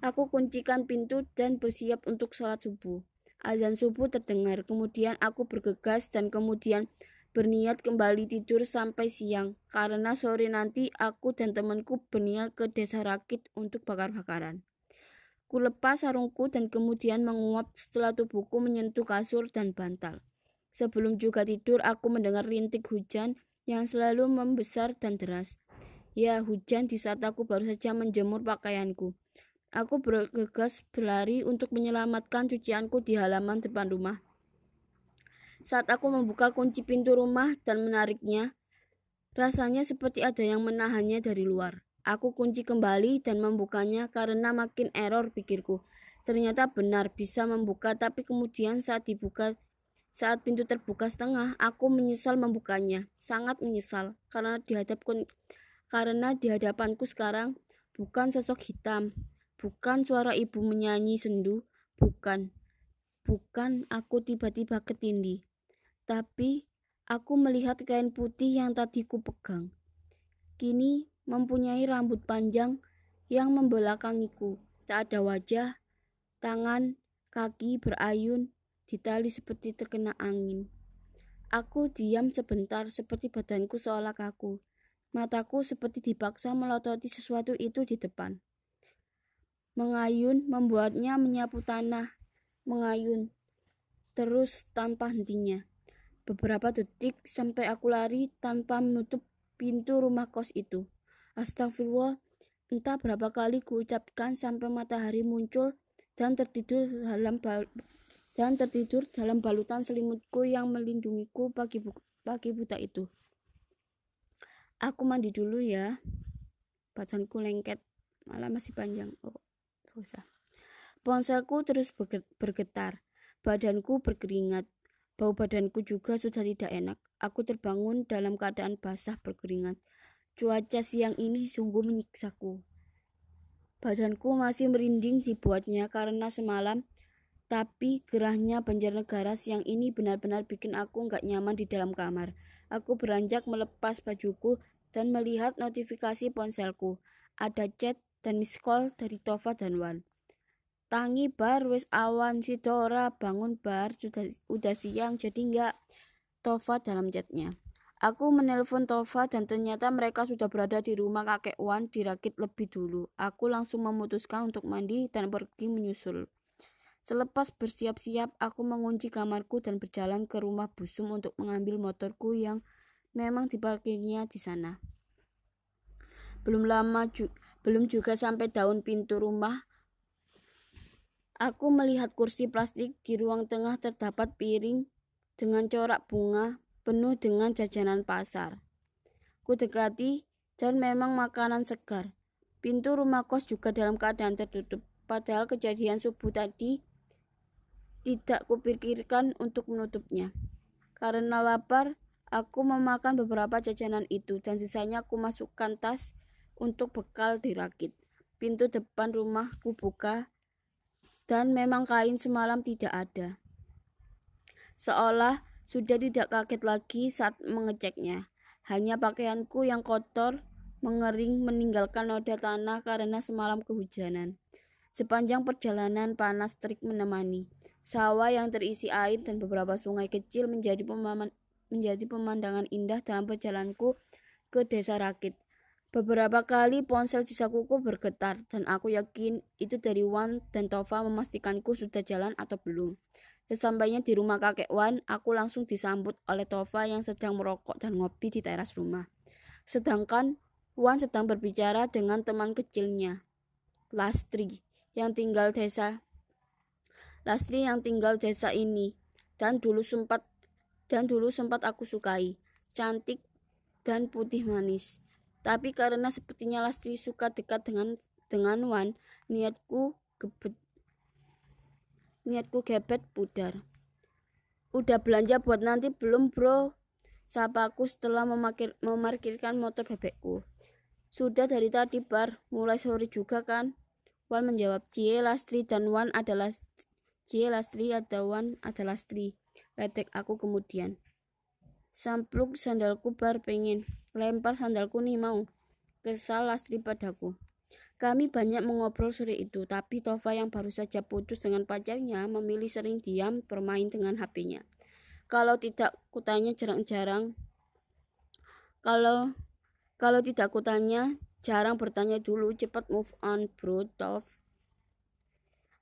Aku kuncikan pintu dan bersiap untuk sholat subuh. Azan subuh terdengar, kemudian aku bergegas dan kemudian berniat kembali tidur sampai siang, karena sore nanti aku dan temanku berniat ke desa Rakit untuk bakar-bakaran. Ku lepas sarungku dan kemudian menguap setelah tubuhku menyentuh kasur dan bantal. Sebelum juga tidur, aku mendengar rintik hujan yang selalu membesar dan deras. Ya, hujan di saat aku baru saja menjemur pakaianku. Aku bergegas berlari untuk menyelamatkan cucianku di halaman depan rumah. Saat aku membuka kunci pintu rumah dan menariknya, rasanya seperti ada yang menahannya dari luar. Aku kunci kembali dan membukanya karena makin error pikirku. Ternyata benar bisa membuka, tapi kemudian saat dibuka, saat pintu terbuka setengah, aku menyesal membukanya. Sangat menyesal karena dihadapkan karena di hadapanku sekarang bukan sosok hitam, Bukan suara ibu menyanyi sendu, bukan. Bukan aku tiba-tiba ketindih. Tapi aku melihat kain putih yang tadi ku pegang. Kini mempunyai rambut panjang yang membelakangiku. Tak ada wajah, tangan, kaki berayun, ditali seperti terkena angin. Aku diam sebentar seperti badanku seolah kaku. Mataku seperti dipaksa melototi sesuatu itu di depan. Mengayun membuatnya menyapu tanah, mengayun terus tanpa hentinya. Beberapa detik sampai aku lari tanpa menutup pintu rumah kos itu. Astagfirullah, entah berapa kali kuucapkan sampai matahari muncul dan tertidur dalam dan tertidur dalam balutan selimutku yang melindungiku pagi, bu pagi buta itu. Aku mandi dulu ya. Badanku lengket, malah masih panjang. Oh usah. Ponselku terus bergetar, badanku berkeringat, bau badanku juga sudah tidak enak. Aku terbangun dalam keadaan basah berkeringat. Cuaca siang ini sungguh menyiksaku. Badanku masih merinding dibuatnya karena semalam, tapi gerahnya Banjarnegara siang ini benar-benar bikin aku nggak nyaman di dalam kamar. Aku beranjak melepas bajuku dan melihat notifikasi ponselku. Ada chat dan miss call dari Tova dan Wan. Tangi bar wis awan si Dora bangun bar sudah udah siang jadi enggak Tova dalam chatnya. Aku menelpon Tova dan ternyata mereka sudah berada di rumah kakek Wan dirakit lebih dulu. Aku langsung memutuskan untuk mandi dan pergi menyusul. Selepas bersiap-siap, aku mengunci kamarku dan berjalan ke rumah Busum untuk mengambil motorku yang memang diparkirnya di sana. Belum lama juga belum juga sampai daun pintu rumah. Aku melihat kursi plastik di ruang tengah terdapat piring dengan corak bunga penuh dengan jajanan pasar. Ku dekati dan memang makanan segar. Pintu rumah kos juga dalam keadaan tertutup. Padahal kejadian subuh tadi tidak kupikirkan untuk menutupnya. Karena lapar, aku memakan beberapa jajanan itu dan sisanya aku masukkan tas untuk bekal dirakit. Pintu depan rumahku buka dan memang kain semalam tidak ada. Seolah sudah tidak kaget lagi saat mengeceknya. Hanya pakaianku yang kotor mengering meninggalkan noda tanah karena semalam kehujanan. Sepanjang perjalanan panas terik menemani. Sawah yang terisi air dan beberapa sungai kecil menjadi, menjadi pemandangan indah dalam perjalananku ke desa Rakit. Beberapa kali ponsel di sakuku bergetar dan aku yakin itu dari Wan dan Tova memastikanku sudah jalan atau belum. Sesampainya di rumah kakek Wan, aku langsung disambut oleh Tova yang sedang merokok dan ngopi di teras rumah. Sedangkan Wan sedang berbicara dengan teman kecilnya, Lastri, yang tinggal desa Lastri yang tinggal desa ini dan dulu sempat dan dulu sempat aku sukai. Cantik dan putih manis. Tapi karena sepertinya Lastri suka dekat dengan dengan Wan, niatku gebet niatku gebet pudar. Udah belanja buat nanti belum bro? Sapaku setelah memakir, memarkirkan motor bebekku. Sudah dari tadi bar, mulai sore juga kan? Wan menjawab, Cie Lastri dan Wan adalah Cie Lastri ada Wan adalah Lastri. Ledek aku kemudian. Sampluk sandalku bar pengen. Lempar sandalku nih mau. Kesal Lastri padaku. Kami banyak mengobrol sore itu, tapi Tova yang baru saja putus dengan pacarnya memilih sering diam bermain dengan HP-nya. Kalau tidak kutanya jarang-jarang. Kalau kalau tidak kutanya jarang bertanya dulu, cepat move on bro, Tov.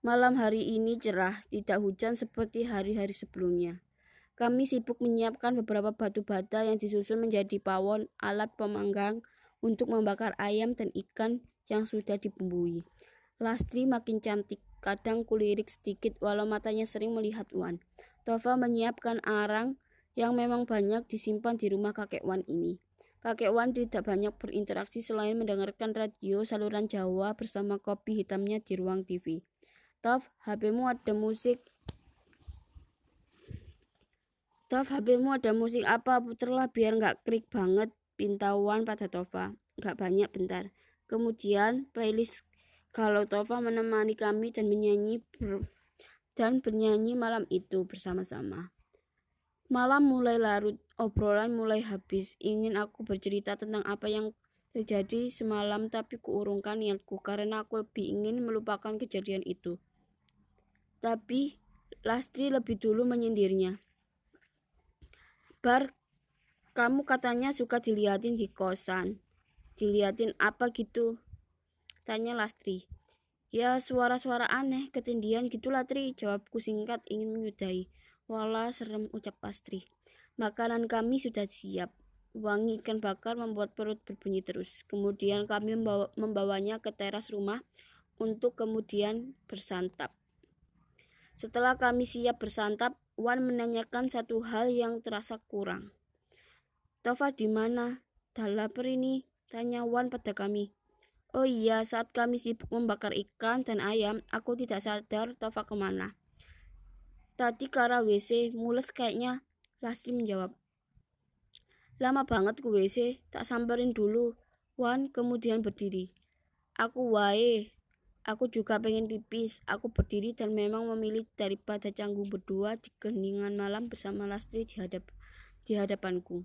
Malam hari ini cerah, tidak hujan seperti hari-hari sebelumnya. Kami sibuk menyiapkan beberapa batu bata yang disusun menjadi pawon alat pemanggang untuk membakar ayam dan ikan yang sudah dibumbui. Lastri makin cantik, kadang kulirik sedikit walau matanya sering melihat Wan. Tova menyiapkan arang yang memang banyak disimpan di rumah kakek Wan ini. Kakek Wan tidak banyak berinteraksi selain mendengarkan radio saluran Jawa bersama kopi hitamnya di ruang TV. Tov, HPmu ada musik Tov, HPmu ada musik apa? Puterlah biar nggak krik banget. Pintauan pada Tova. Nggak banyak, bentar. Kemudian playlist kalau Tova menemani kami dan menyanyi ber, dan bernyanyi malam itu bersama-sama. Malam mulai larut, obrolan mulai habis. Ingin aku bercerita tentang apa yang terjadi semalam tapi kuurungkan niatku karena aku lebih ingin melupakan kejadian itu. Tapi Lastri lebih dulu menyindirnya. Bar, kamu katanya suka diliatin di kosan. Diliatin apa gitu? Tanya Lastri. Ya suara-suara aneh, ketindian gitulah Tri. Jawabku singkat ingin menyudahi. Wala serem ucap Lastri. Makanan kami sudah siap. Wangi ikan bakar membuat perut berbunyi terus. Kemudian kami membawa, membawanya ke teras rumah untuk kemudian bersantap. Setelah kami siap bersantap, Wan menanyakan satu hal yang terasa kurang. Tova di mana? Dalaper ini, tanya Wan pada kami. Oh iya, saat kami sibuk membakar ikan dan ayam, aku tidak sadar Tova ke mana. Tadi ke WC, mules kayaknya. Lastri menjawab. Lama banget ke WC, tak samperin dulu. Wan kemudian berdiri. Aku wae, Aku juga pengen pipis. Aku berdiri dan memang memilih daripada canggung berdua di keningan malam bersama Lastri di, hadap, di hadapanku.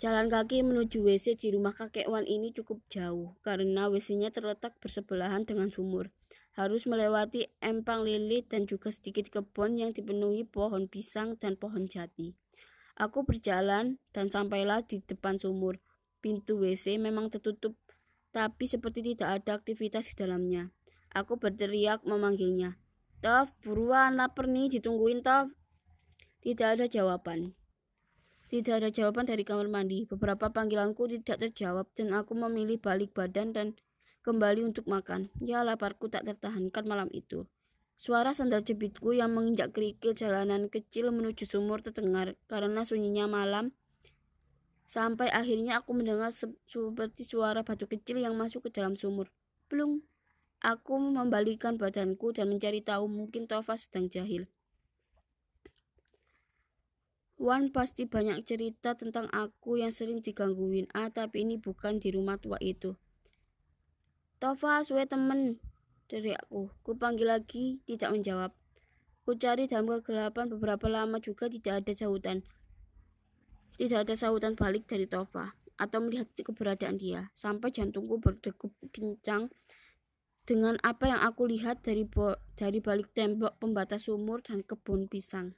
Jalan kaki menuju WC di rumah kakek Wan ini cukup jauh karena WC-nya terletak bersebelahan dengan sumur. Harus melewati empang lilit dan juga sedikit kebun yang dipenuhi pohon pisang dan pohon jati. Aku berjalan dan sampailah di depan sumur. Pintu WC memang tertutup tapi seperti tidak ada aktivitas di dalamnya. Aku berteriak memanggilnya. Tov, buruan, lapar nih, ditungguin Tov. Tidak ada jawaban. Tidak ada jawaban dari kamar mandi. Beberapa panggilanku tidak terjawab dan aku memilih balik badan dan kembali untuk makan. Ya, laparku tak tertahankan malam itu. Suara sandal jepitku yang menginjak kerikil jalanan kecil menuju sumur terdengar karena sunyinya malam Sampai akhirnya aku mendengar se seperti suara batu kecil yang masuk ke dalam sumur. Plung. Aku membalikan badanku dan mencari tahu mungkin Tova sedang jahil. Wan pasti banyak cerita tentang aku yang sering digangguin. Ah, tapi ini bukan di rumah tua itu. Tova, suwe temen, dari aku. Ku panggil lagi, tidak menjawab. Ku cari dalam kegelapan beberapa lama juga tidak ada jahutan. Tidak ada sahutan balik dari Tova atau melihat keberadaan dia, sampai jantungku berdegup kencang dengan apa yang aku lihat dari dari balik tembok pembatas sumur dan kebun pisang.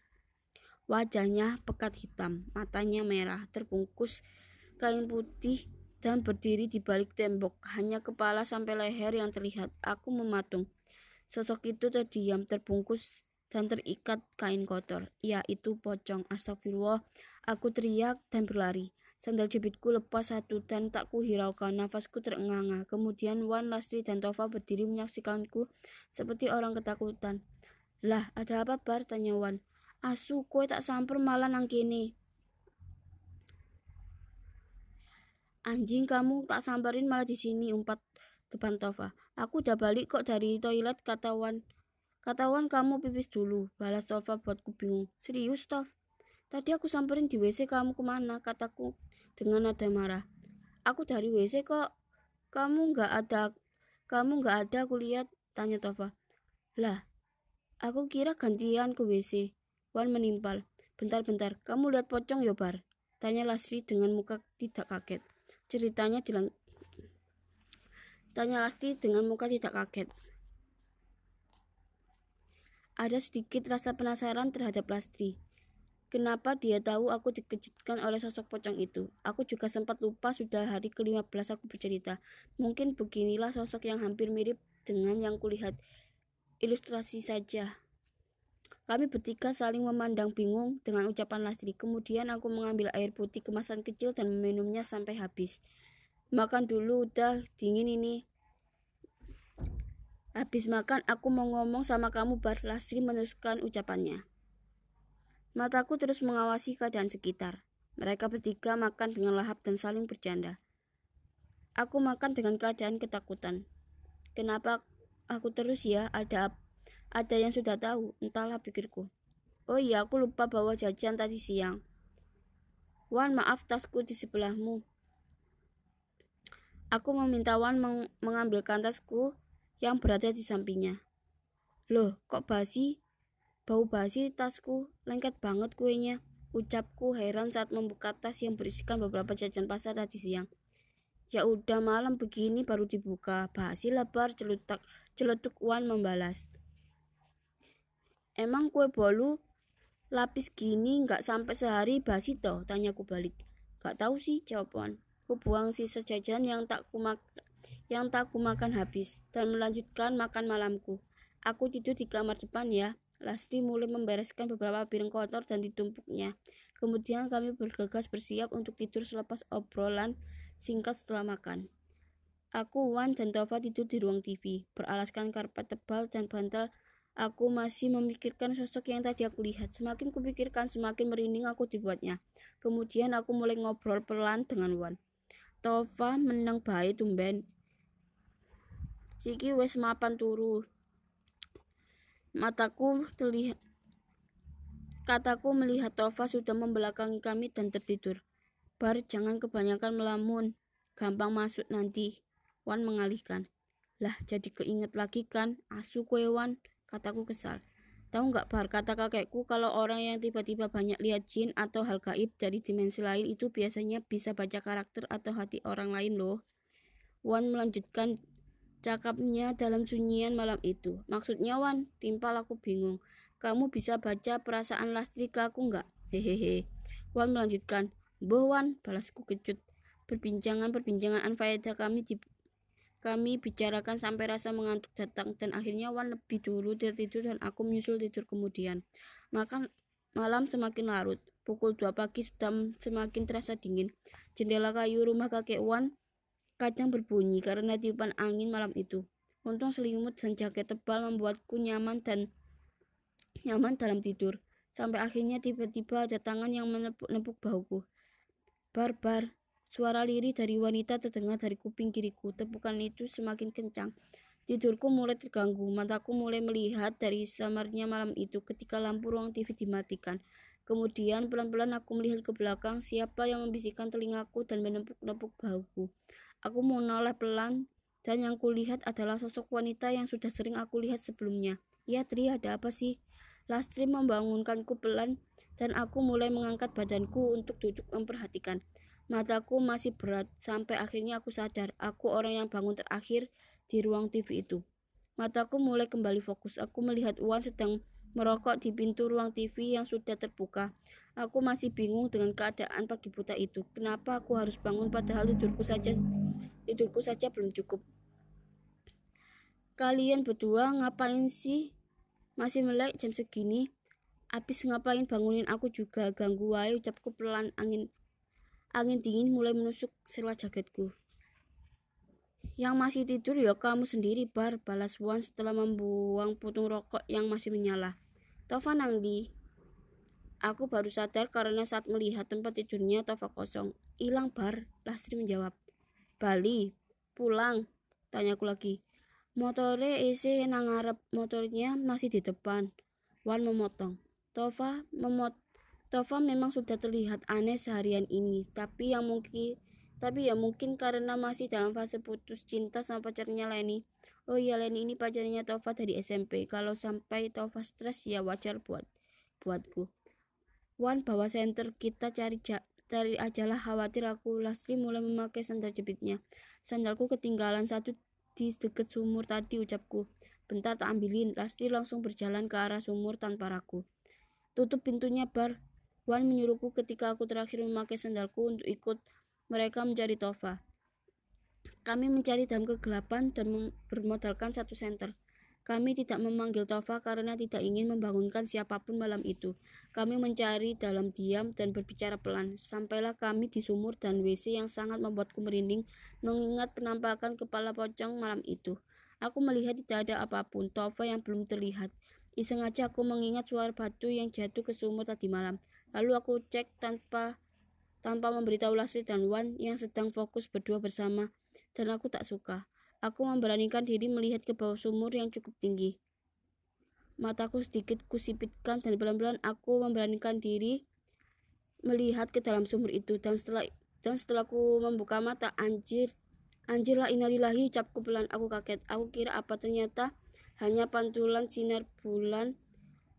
Wajahnya pekat hitam, matanya merah, terbungkus kain putih dan berdiri di balik tembok, hanya kepala sampai leher yang terlihat. Aku mematung. Sosok itu terdiam, terbungkus dan terikat kain kotor. Ya, itu pocong. Astagfirullah. Aku teriak dan berlari. Sandal jepitku lepas satu dan tak kuhiraukan. Nafasku terengah-engah. Kemudian Wan, Lastri, dan Tova berdiri menyaksikanku seperti orang ketakutan. Lah, ada apa bar? Tanya Wan. Asu, kue tak samper malah nang kini. Anjing kamu tak samperin malah di sini umpat depan Tova. Aku udah balik kok dari toilet kata Wan. Kata Wan kamu pipis dulu. Balas Tova buatku bingung. Serius Tov? Tadi aku samperin di WC kamu ke mana? Kataku dengan nada marah. Aku dari WC kok. Kamu nggak ada. Kamu nggak ada aku lihat. Tanya Tova. Lah, aku kira gantian ke WC. Wan menimpal. Bentar-bentar, kamu lihat pocong ya bar? Tanya Lasri dengan muka tidak kaget. Ceritanya dilang Tanya Lasti dengan muka tidak kaget. Ada sedikit rasa penasaran terhadap Lastri. Kenapa dia tahu aku dikejutkan oleh sosok pocong itu? Aku juga sempat lupa sudah hari ke-15 aku bercerita. Mungkin beginilah sosok yang hampir mirip dengan yang kulihat. Ilustrasi saja. Kami bertiga saling memandang bingung dengan ucapan Lasri. Kemudian aku mengambil air putih kemasan kecil dan meminumnya sampai habis. Makan dulu, udah dingin ini. Habis makan, aku mau ngomong sama kamu, Bar. Lasri meneruskan ucapannya. Mataku terus mengawasi keadaan sekitar. Mereka bertiga makan dengan lahap dan saling bercanda. Aku makan dengan keadaan ketakutan. Kenapa aku terus ya? Ada ada yang sudah tahu, entahlah pikirku. Oh iya, aku lupa bawa jajan tadi siang. Wan, maaf tasku di sebelahmu. Aku meminta Wan meng mengambilkan tasku yang berada di sampingnya. Loh, kok basi? Bau basi tasku, lengket banget kuenya. Ucapku heran saat membuka tas yang berisikan beberapa jajan pasar tadi siang. Ya udah malam begini baru dibuka. Basi lebar celutak celutuk Wan membalas. Emang kue bolu lapis gini nggak sampai sehari basi toh? Tanyaku balik. Gak tahu sih jawaban. Ku buang sisa jajan yang tak kumak yang tak kumakan habis dan melanjutkan makan malamku. Aku tidur di kamar depan ya. Lastri mulai membereskan beberapa piring kotor dan ditumpuknya. Kemudian kami bergegas bersiap untuk tidur selepas obrolan singkat setelah makan. Aku, Wan, dan Tova tidur di ruang TV, beralaskan karpet tebal dan bantal Aku masih memikirkan sosok yang tadi aku lihat. Semakin kupikirkan, semakin merinding aku dibuatnya. Kemudian aku mulai ngobrol pelan dengan Wan. Tova menang baik tumben. Siki wes mapan turu. Mataku terlihat Kataku melihat Tova sudah membelakangi kami dan tertidur. Bar jangan kebanyakan melamun. Gampang masuk nanti. Wan mengalihkan. Lah jadi keinget lagi kan. Asu kue Wan. Kataku kesal. Tahu nggak Bar, kata kakekku kalau orang yang tiba-tiba banyak lihat jin atau hal gaib dari dimensi lain itu biasanya bisa baca karakter atau hati orang lain loh. Wan melanjutkan cakapnya dalam sunyian malam itu. Maksudnya Wan, timpal aku bingung. Kamu bisa baca perasaan Lastri ke aku nggak? Hehehe. Wan melanjutkan. Boh Wan, balasku kejut. Perbincangan-perbincangan anfaedah kami di kami bicarakan sampai rasa mengantuk datang dan akhirnya Wan lebih dulu tertidur dan aku menyusul tidur kemudian. Makan malam semakin larut. Pukul 2 pagi sudah semakin terasa dingin. Jendela kayu rumah kakek Wan kadang berbunyi karena tiupan angin malam itu. Untung selimut dan jaket tebal membuatku nyaman dan nyaman dalam tidur. Sampai akhirnya tiba-tiba ada tangan yang menepuk-nepuk bahuku. Barbar, Suara lirih dari wanita terdengar dari kuping kiriku. Tepukan itu semakin kencang. Tidurku mulai terganggu. Mataku mulai melihat dari samarnya malam itu ketika lampu ruang TV dimatikan. Kemudian pelan-pelan aku melihat ke belakang siapa yang membisikkan telingaku dan menepuk-nepuk bahuku. Aku menoleh pelan dan yang kulihat adalah sosok wanita yang sudah sering aku lihat sebelumnya. Ya Tri, ada apa sih? Lastri membangunkanku pelan dan aku mulai mengangkat badanku untuk duduk memperhatikan. Mataku masih berat sampai akhirnya aku sadar aku orang yang bangun terakhir di ruang TV itu. Mataku mulai kembali fokus. Aku melihat Wan sedang merokok di pintu ruang TV yang sudah terbuka. Aku masih bingung dengan keadaan pagi buta itu. Kenapa aku harus bangun padahal tidurku saja tidurku saja belum cukup. Kalian berdua ngapain sih? Masih melek jam segini? Abis ngapain bangunin aku juga ganggu wae ucapku pelan angin angin dingin mulai menusuk sela jaketku. Yang masih tidur ya kamu sendiri bar balas Wan setelah membuang putung rokok yang masih menyala. Tova Nangdi. Aku baru sadar karena saat melihat tempat tidurnya Tova kosong. Hilang bar, Lastri menjawab. Bali, pulang, tanyaku lagi. Motore isi nang ngarep, motornya masih di depan. Wan memotong. Tova memot Tova memang sudah terlihat aneh seharian ini, tapi yang mungkin tapi ya mungkin karena masih dalam fase putus cinta sama pacarnya Leni. Oh iya Leni ini pacarnya Tova dari SMP. Kalau sampai Tova stres ya wajar buat buatku. Wan bawa center kita cari ja, cari ajalah khawatir aku. Lastri mulai memakai sandal jepitnya. Sandalku ketinggalan satu di dekat sumur tadi ucapku. Bentar tak ambilin. Lastri langsung berjalan ke arah sumur tanpa ragu. Tutup pintunya bar. Wan menyuruhku ketika aku terakhir memakai sandalku untuk ikut mereka mencari Tova. Kami mencari dalam kegelapan dan bermodalkan satu senter. Kami tidak memanggil Tova karena tidak ingin membangunkan siapa pun malam itu. Kami mencari dalam diam dan berbicara pelan. Sampailah kami di sumur dan WC yang sangat membuatku merinding mengingat penampakan kepala pocong malam itu. Aku melihat tidak ada apa pun, Tova yang belum terlihat. Iseng aja aku mengingat suara batu yang jatuh ke sumur tadi malam. Lalu aku cek tanpa tanpa memberitahu Lasri dan Wan yang sedang fokus berdua bersama, dan aku tak suka. Aku memberanikan diri melihat ke bawah sumur yang cukup tinggi. Mataku sedikit kusipitkan dan pelan-pelan aku memberanikan diri melihat ke dalam sumur itu dan setelah dan setelah aku membuka mata anjir anjirlah inalillahi ucapku pelan aku kaget aku kira apa ternyata hanya pantulan sinar bulan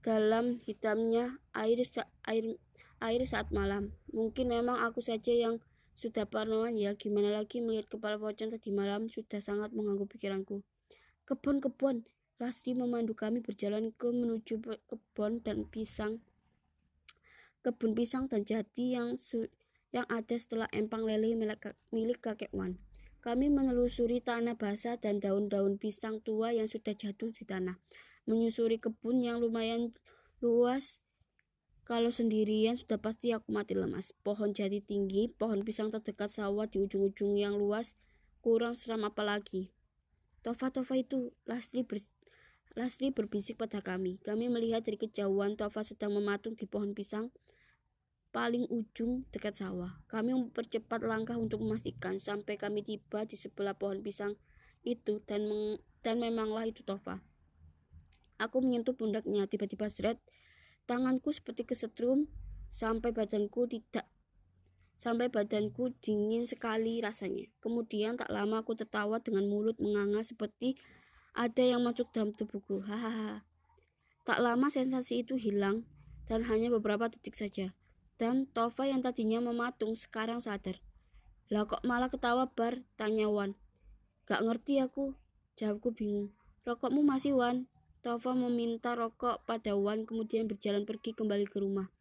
dalam hitamnya air air air saat malam. Mungkin memang aku saja yang sudah parnoan ya, gimana lagi melihat kepala pocong tadi malam sudah sangat mengganggu pikiranku. Kebun-kebun, Lasri memandu kami berjalan ke menuju kebun dan pisang. Kebun pisang dan jati yang yang ada setelah empang lele milik kakek Wan. Kami menelusuri tanah basah dan daun-daun pisang tua yang sudah jatuh di tanah. Menyusuri kebun yang lumayan luas kalau sendirian sudah pasti aku mati lemas. Pohon jati tinggi, pohon pisang terdekat sawah di ujung-ujung yang luas, kurang seram apalagi. Tova-Tova itu, Lasri, ber, Lasri berbisik pada kami. Kami melihat dari kejauhan Tova sedang mematung di pohon pisang paling ujung dekat sawah. Kami mempercepat langkah untuk memastikan sampai kami tiba di sebelah pohon pisang itu dan meng, dan memanglah itu Tova. Aku menyentuh pundaknya, tiba-tiba seret, Tanganku seperti kesetrum sampai badanku tidak sampai badanku dingin sekali rasanya. Kemudian tak lama aku tertawa dengan mulut menganga seperti ada yang masuk dalam tubuhku. Hahaha. Tak lama sensasi itu hilang dan hanya beberapa detik saja. Dan Tova yang tadinya mematung sekarang sadar. Lah kok malah ketawa bar? Tanya Wan. Gak ngerti aku. Jawabku bingung. Rokokmu masih Wan? Tova meminta rokok pada Wan kemudian berjalan pergi kembali ke rumah.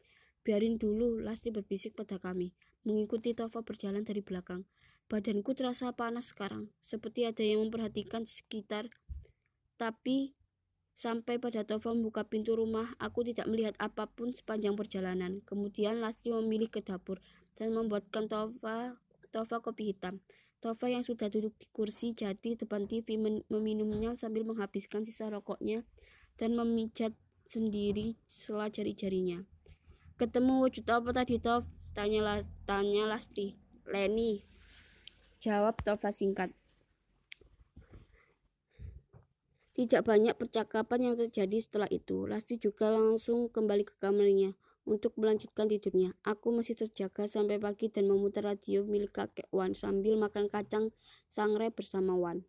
Biarin dulu, Lasti berbisik pada kami. Mengikuti Tova berjalan dari belakang. Badanku terasa panas sekarang, seperti ada yang memperhatikan sekitar. Tapi sampai pada Tova membuka pintu rumah, aku tidak melihat apa pun sepanjang perjalanan. Kemudian Lasti memilih ke dapur dan membuatkan Tova Tova kopi hitam. Tova yang sudah duduk di kursi jati depan TV meminumnya sambil menghabiskan sisa rokoknya dan memijat sendiri sela jari-jarinya. Ketemu wujud apa tadi Tov? Tanya, tanya Lastri. Leni. Jawab Tova singkat. Tidak banyak percakapan yang terjadi setelah itu. Lastri juga langsung kembali ke kamarnya untuk melanjutkan tidurnya. Aku masih terjaga sampai pagi dan memutar radio milik kakek Wan sambil makan kacang sangrai bersama Wan.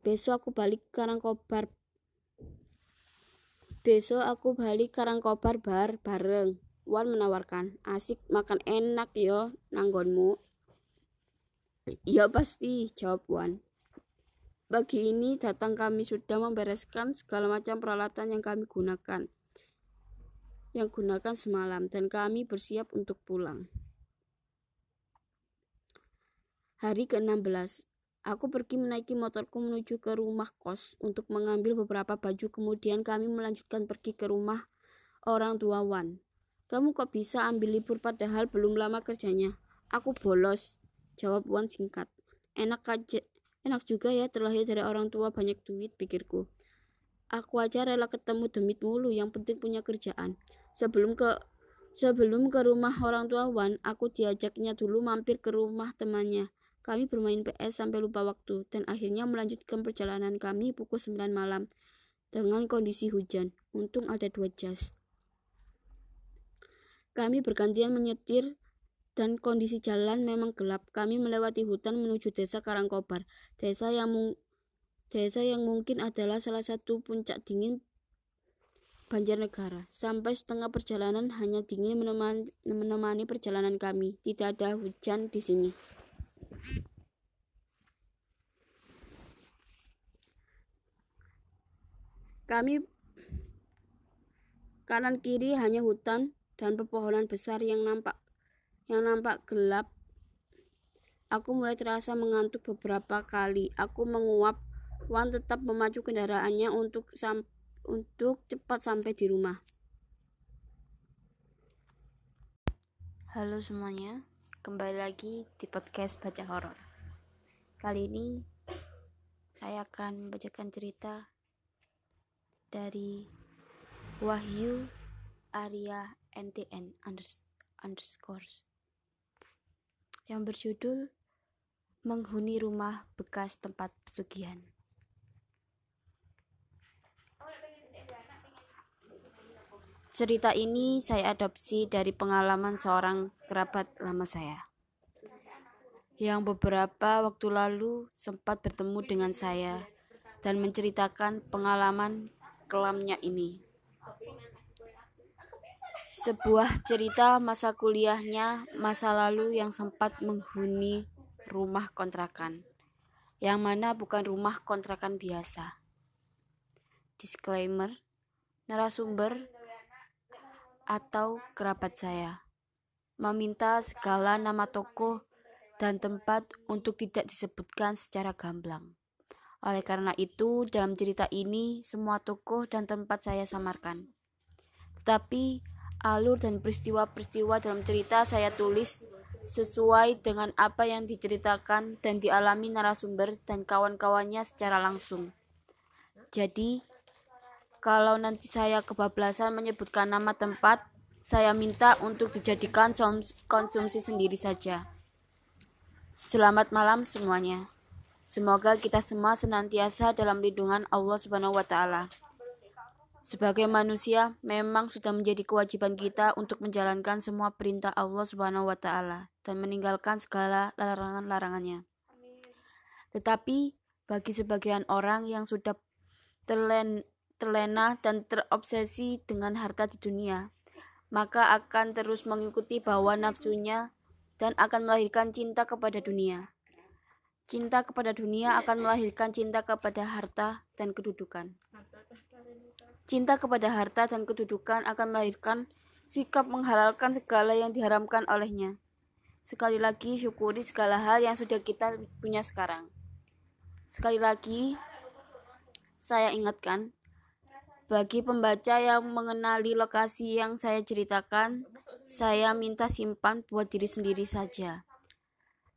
Besok aku balik Karangkobar. Besok aku balik Karangkobar bar bareng. Wan menawarkan, asik makan enak yo nanggonmu. Iya pasti, jawab Wan. Bagi ini datang kami sudah membereskan segala macam peralatan yang kami gunakan yang gunakan semalam dan kami bersiap untuk pulang. Hari ke-16, aku pergi menaiki motorku menuju ke rumah kos untuk mengambil beberapa baju kemudian kami melanjutkan pergi ke rumah orang tua Wan. Kamu kok bisa ambil libur padahal belum lama kerjanya? Aku bolos, jawab Wan singkat. Enak aja, Enak juga ya terlahir dari orang tua banyak duit, pikirku. Aku aja rela ketemu demit mulu, yang penting punya kerjaan. Sebelum ke sebelum ke rumah orang tua Wan, aku diajaknya dulu mampir ke rumah temannya. Kami bermain PS sampai lupa waktu dan akhirnya melanjutkan perjalanan kami pukul 9 malam dengan kondisi hujan. Untung ada dua jas. Kami bergantian menyetir dan kondisi jalan memang gelap. Kami melewati hutan menuju desa Karangkobar, desa yang desa yang mungkin adalah salah satu puncak dingin Banjarnegara. Sampai setengah perjalanan hanya dingin menemani, menemani perjalanan kami. Tidak ada hujan di sini. Kami kanan kiri hanya hutan dan pepohonan besar yang nampak yang nampak gelap. Aku mulai terasa mengantuk beberapa kali. Aku menguap. Wan tetap memacu kendaraannya untuk sam untuk cepat sampai di rumah. Halo semuanya, kembali lagi di podcast Baca Horor. Kali ini saya akan membacakan cerita dari Wahyu Arya NTN underscore yang berjudul Menghuni Rumah Bekas Tempat Pesugihan. Cerita ini saya adopsi dari pengalaman seorang kerabat lama saya yang beberapa waktu lalu sempat bertemu dengan saya dan menceritakan pengalaman kelamnya ini. Sebuah cerita masa kuliahnya masa lalu yang sempat menghuni rumah kontrakan, yang mana bukan rumah kontrakan biasa. Disclaimer, narasumber atau kerabat saya meminta segala nama toko dan tempat untuk tidak disebutkan secara gamblang. Oleh karena itu, dalam cerita ini, semua tokoh dan tempat saya samarkan. Tetapi, alur dan peristiwa-peristiwa dalam cerita saya tulis sesuai dengan apa yang diceritakan dan dialami narasumber dan kawan-kawannya secara langsung. Jadi, kalau nanti saya kebablasan menyebutkan nama tempat, saya minta untuk dijadikan konsumsi sendiri saja. Selamat malam semuanya. Semoga kita semua senantiasa dalam lindungan Allah Subhanahu wa taala. Sebagai manusia, memang sudah menjadi kewajiban kita untuk menjalankan semua perintah Allah Subhanahu wa taala dan meninggalkan segala larangan-larangannya. Tetapi bagi sebagian orang yang sudah terlen, terlena dan terobsesi dengan harta di dunia, maka akan terus mengikuti bawa nafsunya dan akan melahirkan cinta kepada dunia. Cinta kepada dunia akan melahirkan cinta kepada harta dan kedudukan. Cinta kepada harta dan kedudukan akan melahirkan sikap menghalalkan segala yang diharamkan olehnya. Sekali lagi, syukuri segala hal yang sudah kita punya sekarang. Sekali lagi, saya ingatkan, bagi pembaca yang mengenali lokasi yang saya ceritakan, saya minta simpan buat diri sendiri saja.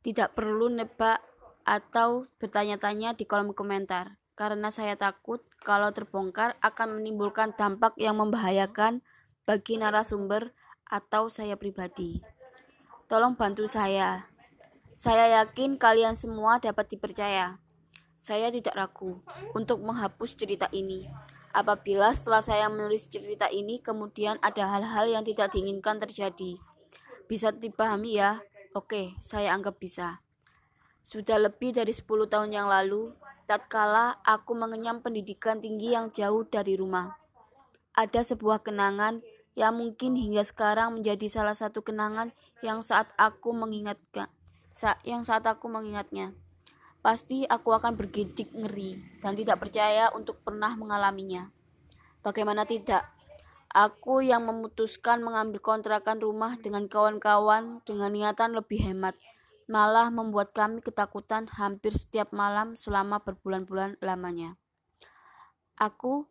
Tidak perlu nebak atau bertanya-tanya di kolom komentar karena saya takut kalau terbongkar akan menimbulkan dampak yang membahayakan bagi narasumber atau saya pribadi. Tolong bantu saya. Saya yakin kalian semua dapat dipercaya. Saya tidak ragu untuk menghapus cerita ini. Apabila setelah saya menulis cerita ini kemudian ada hal-hal yang tidak diinginkan terjadi. Bisa dipahami ya? Oke, saya anggap bisa. Sudah lebih dari 10 tahun yang lalu, tatkala aku mengenyam pendidikan tinggi yang jauh dari rumah. Ada sebuah kenangan yang mungkin hingga sekarang menjadi salah satu kenangan yang saat aku mengingatkan yang saat aku mengingatnya. pasti aku akan bergidik ngeri dan tidak percaya untuk pernah mengalaminya. Bagaimana tidak? Aku yang memutuskan mengambil kontrakan rumah dengan kawan-kawan dengan niatan lebih hemat, malah membuat kami ketakutan hampir setiap malam selama berbulan-bulan lamanya. Aku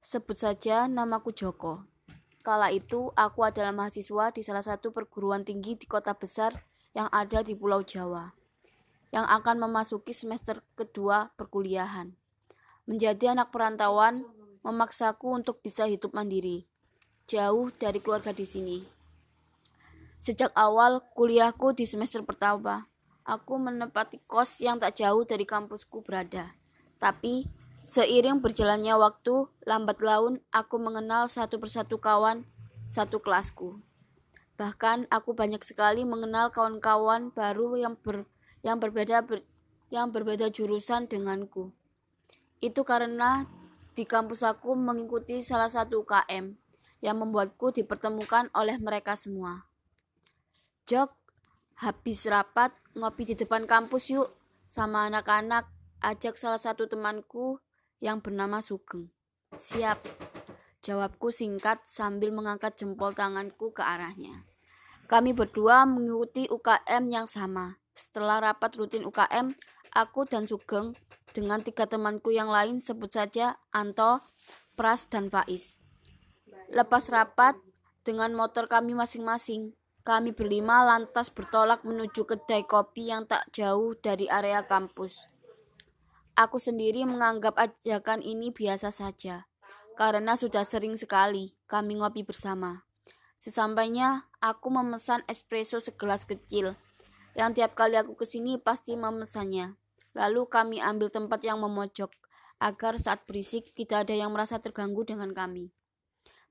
sebut saja namaku Joko. Kala itu, aku adalah mahasiswa di salah satu perguruan tinggi di kota besar yang ada di Pulau Jawa, yang akan memasuki semester kedua perkuliahan. Menjadi anak perantauan memaksaku untuk bisa hidup mandiri, jauh dari keluarga di sini. Sejak awal kuliahku di semester pertama, aku menempati kos yang tak jauh dari kampusku berada. Tapi Seiring berjalannya waktu, lambat laun aku mengenal satu persatu kawan satu kelasku. Bahkan aku banyak sekali mengenal kawan-kawan baru yang ber, yang berbeda ber, yang berbeda jurusan denganku. Itu karena di kampus aku mengikuti salah satu UKM yang membuatku dipertemukan oleh mereka semua. Jok, habis rapat ngopi di depan kampus yuk sama anak-anak ajak salah satu temanku yang bernama Sugeng. Siap, jawabku singkat sambil mengangkat jempol tanganku ke arahnya. Kami berdua mengikuti UKM yang sama. Setelah rapat rutin UKM, aku dan Sugeng dengan tiga temanku yang lain sebut saja Anto, Pras, dan Faiz. Lepas rapat, dengan motor kami masing-masing, kami berlima lantas bertolak menuju kedai kopi yang tak jauh dari area kampus. Aku sendiri menganggap ajakan ini biasa saja, karena sudah sering sekali kami ngopi bersama. Sesampainya, aku memesan espresso segelas kecil, yang tiap kali aku ke sini pasti memesannya. Lalu kami ambil tempat yang memojok, agar saat berisik tidak ada yang merasa terganggu dengan kami.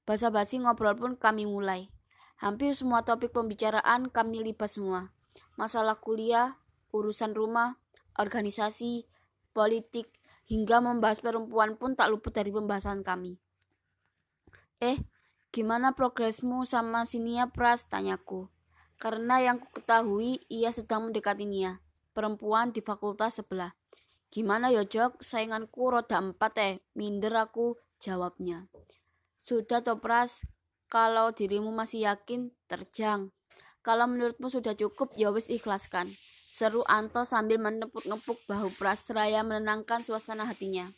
Basa-basi ngobrol pun kami mulai. Hampir semua topik pembicaraan kami libas semua. Masalah kuliah, urusan rumah, organisasi, politik, hingga membahas perempuan pun tak luput dari pembahasan kami. Eh, gimana progresmu sama si Nia Pras? Tanyaku. Karena yang ku ketahui ia sedang mendekati Nia, perempuan di fakultas sebelah. Gimana ya Jok, sainganku roda empat eh, minder aku, jawabnya. Sudah toh Pras, kalau dirimu masih yakin, terjang. Kalau menurutmu sudah cukup, ya wis ikhlaskan. Seru Anto sambil menepuk-nepuk bahu Pras seraya menenangkan suasana hatinya.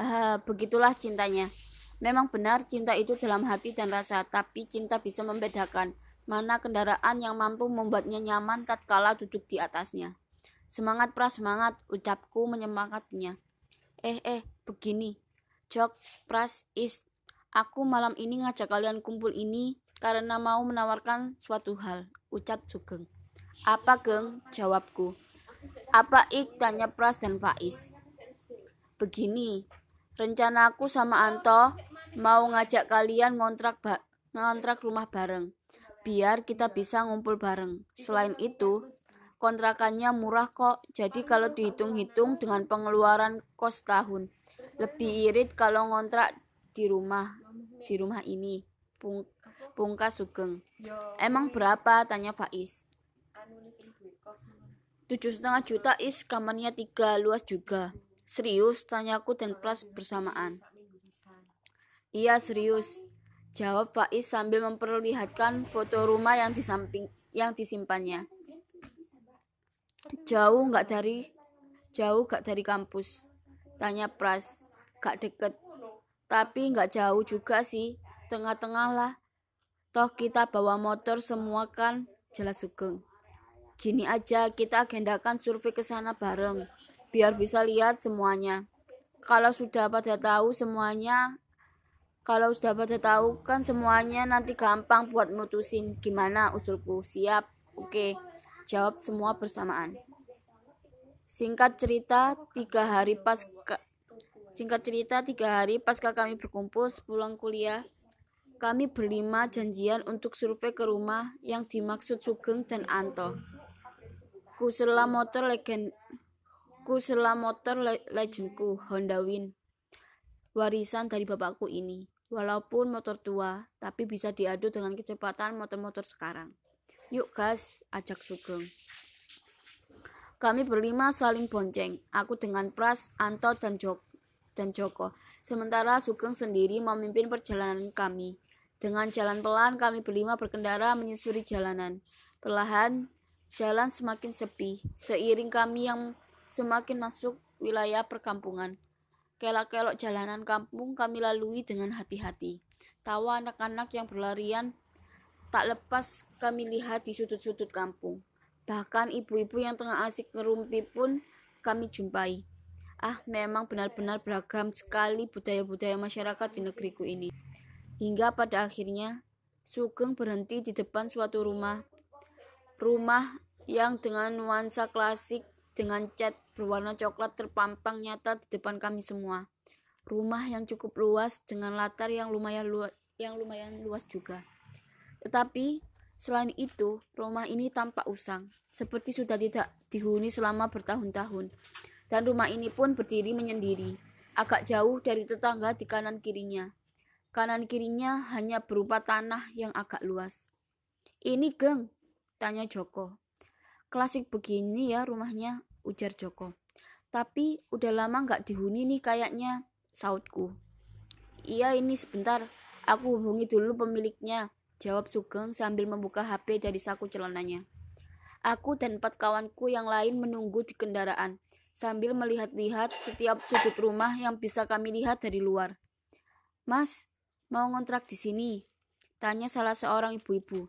Ah, begitulah cintanya. Memang benar cinta itu dalam hati dan rasa, tapi cinta bisa membedakan mana kendaraan yang mampu membuatnya nyaman tatkala duduk di atasnya. Semangat Pras, semangat, ucapku menyemangatinya. Eh, eh, begini. Jok, Pras, Is, aku malam ini ngajak kalian kumpul ini karena mau menawarkan suatu hal, ucap Sugeng. Apa geng? Jawabku. Apa ik? Tanya Pras dan Faiz. Begini, rencana aku sama Anto mau ngajak kalian ngontrak ba ngontrak rumah bareng. Biar kita bisa ngumpul bareng. Selain itu, kontrakannya murah kok. Jadi kalau dihitung-hitung dengan pengeluaran kos tahun, lebih irit kalau ngontrak di rumah di rumah ini. Pung pungkas Sugeng. Emang berapa? Tanya Faiz. Tujuh setengah juta is. Kamarnya tiga luas juga. Serius? Tanyaku dan Pras bersamaan. Iya serius. Jawab Faiz sambil memperlihatkan foto rumah yang di samping yang disimpannya. Jauh nggak dari jauh gak dari kampus. Tanya Pras gak deket tapi nggak jauh juga sih tengah-tengah lah toh kita bawa motor semua kan jelas sugeng Gini aja, kita agendakan survei ke sana bareng, biar bisa lihat semuanya. Kalau sudah pada tahu semuanya, kalau sudah pada tahu kan semuanya nanti gampang buat mutusin gimana usulku. Siap, oke. Jawab semua bersamaan. Singkat cerita, tiga hari pas Singkat cerita, tiga hari pasca kami berkumpul sepulang kuliah, kami berlima janjian untuk survei ke rumah yang dimaksud Sugeng dan Anto. Kusela motor legend Kusela motor le legendku Honda Win. Warisan dari bapakku ini. Walaupun motor tua, tapi bisa diadu dengan kecepatan motor-motor sekarang. Yuk gas, ajak Sugeng. Kami berlima saling bonceng, aku dengan Pras, Anto, dan, Jok dan Joko. Sementara Sugeng sendiri memimpin perjalanan kami. Dengan jalan pelan, kami berlima berkendara menyusuri jalanan. Perlahan, jalan semakin sepi, seiring kami yang semakin masuk wilayah perkampungan. Kelak-kelok jalanan kampung kami lalui dengan hati-hati. Tawa anak-anak yang berlarian tak lepas kami lihat di sudut-sudut kampung. Bahkan ibu-ibu yang tengah asik ngerumpi pun kami jumpai. Ah, memang benar-benar beragam sekali budaya-budaya masyarakat di negeriku ini. Hingga pada akhirnya, Sugeng berhenti di depan suatu rumah. Rumah yang dengan nuansa klasik dengan cat berwarna coklat terpampang nyata di depan kami semua. Rumah yang cukup luas dengan latar yang lumayan luas, yang lumayan luas juga. Tetapi Selain itu, rumah ini tampak usang, seperti sudah tidak dihuni selama bertahun-tahun. Dan rumah ini pun berdiri menyendiri, agak jauh dari tetangga di kanan kirinya. Kanan kirinya hanya berupa tanah yang agak luas. Ini geng, tanya Joko. Klasik begini ya rumahnya, ujar Joko. Tapi udah lama nggak dihuni nih kayaknya, sautku. Iya ini sebentar, aku hubungi dulu pemiliknya, Jawab Sugeng sambil membuka HP dari saku celananya. Aku dan empat kawanku yang lain menunggu di kendaraan, sambil melihat-lihat setiap sudut rumah yang bisa kami lihat dari luar. Mas, mau ngontrak di sini? Tanya salah seorang ibu-ibu